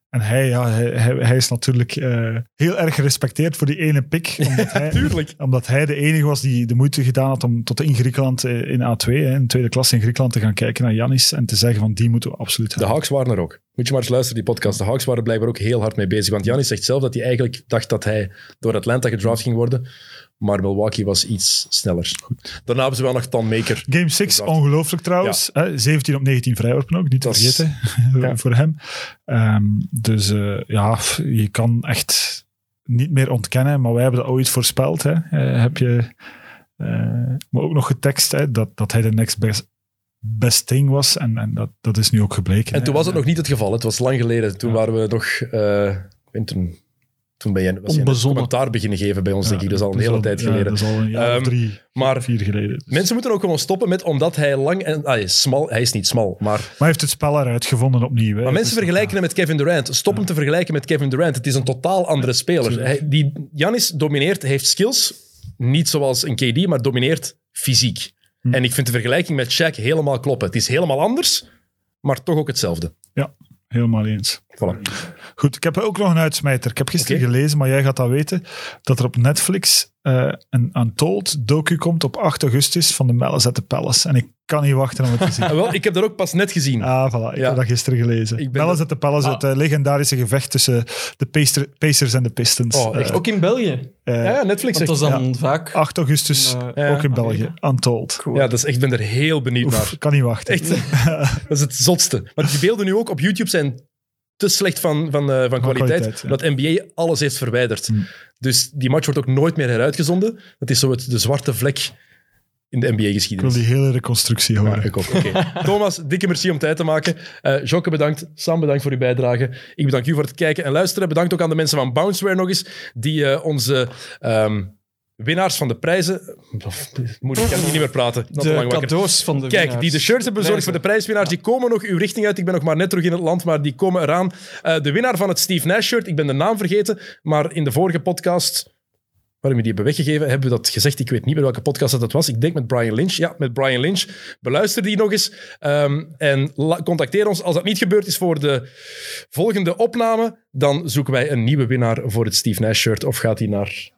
en hij, ja, hij, hij, hij is natuurlijk eh, heel erg gerespecteerd voor die ene pick. (laughs) Omdat hij, Tuurlijk. omdat hij de enige was die de moeite gedaan had om tot in Griekenland, eh, in A2, hè, in tweede klas in Griekenland, te gaan kijken naar Janis. En te zeggen van die moeten we absoluut De hebben. Hawks waren er ook. Moet je maar eens luisteren, die podcast. De Hawks waren er blijkbaar ook heel hard mee bezig. Want Giannis zegt zelf dat hij eigenlijk dacht dat hij door Atlanta gedraft ging worden. Maar Milwaukee was iets sneller. Daarna hebben ze wel nog Tom Maker. Game 6, Gedraft. ongelooflijk trouwens. Hè, 17 op 19 vrijworpen ook, niet te vergeten (laughs) voor hem. Ehm, dus eh, ja, je kan echt niet meer ontkennen, maar wij hebben dat ooit voorspeld. Hè. Eh, heb je, eh, maar ook nog getekst hè, dat, dat hij de next best, best thing was. En, en dat, dat is nu ook gebleken. En toen was het nog niet het geval. Het was lang geleden. Toen waren we nog... eh, weet toen, ben je, was je een commentaar beginnen geven bij ons, Ja, denk ik. Dat is al een hele al- tijd ja, geleden. dat is al een jaar Ehm, drie, maar- vier geleden. Dus- Mensen moeten ook gewoon stoppen met, omdat hij lang en... Ah, hij is smal. Hij is niet smal, maar... Maar hij heeft het spel eruit gevonden opnieuw. Hè. Maar mensen Dus- vergelijken hem met Kevin Durant. Stop hem te vergelijken met Kevin Durant. Het is een totaal andere speler. Hij, die, Giannis domineert, heeft skills. Niet zoals een KD, maar domineert fysiek. Hm. En ik vind de vergelijking met Shaq helemaal kloppen. Het is helemaal anders, maar toch ook hetzelfde. Ja, helemaal eens. Voilà. Goed, ik heb ook nog een uitsmijter. Ik heb gisteren gelezen, maar jij gaat dat weten, dat er op Netflix eh, een Untold docu komt op 8 augustus van de Malice at the Palace. En ik kan niet wachten om het te zien. (laughs) Ah, wel, ik heb dat ook pas net gezien. Ah, voilà. Ik Ja. heb dat gisteren gelezen. Ik er- at the Palace, Ah. het eh, legendarische gevecht tussen de Pacer- Pacers en de Pistons. Oh, echt? Eh, Ook in België. ja, ja, Netflix dat is dan vaak... 8 augustus, ja, ook in België. Amerika. Untold. Ja, dat is echt, ik ben er heel benieuwd Oef, naar. ik kan niet wachten. Echt, (laughs) dat is het zotste. Maar die beelden nu ook op YouTube zijn te slecht van, van, eh, van kwaliteit, kwaliteit, ja. dat NBA alles heeft verwijderd. Hmm. Dus die match wordt ook nooit meer heruitgezonden. Dat is zo het, de zwarte vlek in de Ik wil NBA-geschiedenis. die hele reconstructie horen. Ja, ik ook. (laughs) Thomas, dikke merci om tijd te maken. Eh Jocke, bedankt. Sam, bedankt voor uw bijdrage. Ik bedank u voor het kijken en luisteren. Bedankt ook aan de mensen van Bounceware nog eens, die eh, onze ehm, winnaars van de prijzen... Moeilijk, ik kan niet meer praten. Dat De cadeaus van de Kijk, winnaars. die de shirts hebben bezorgd voor de prijswinnaars, die komen nog uw richting uit. Ik ben nog maar net terug in het land, maar die komen eraan. Eh, de winnaar van het Steve Nash shirt, ik ben de naam vergeten, maar in de vorige podcast, waarin we die hebben weggegeven, hebben we dat gezegd. Ik weet niet meer welke podcast dat was. Ik denk met Brian Lynch. Ja, met Brian Lynch. Beluister die nog eens. Ehm, en contacteer ons. Als dat niet gebeurd is voor de volgende opname, dan zoeken wij een nieuwe winnaar voor het Steve Nash shirt. Of gaat hij naar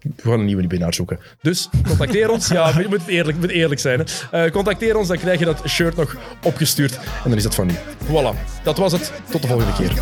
we gaan een nieuwe winnaar zoeken. Dus contacteer ons. Ja, je moet eerlijk, moet eerlijk zijn. Hè. Eh, contacteer ons, dan krijg je dat shirt nog opgestuurd. En dan is dat van u. Voilà, dat was het. Tot de volgende keer.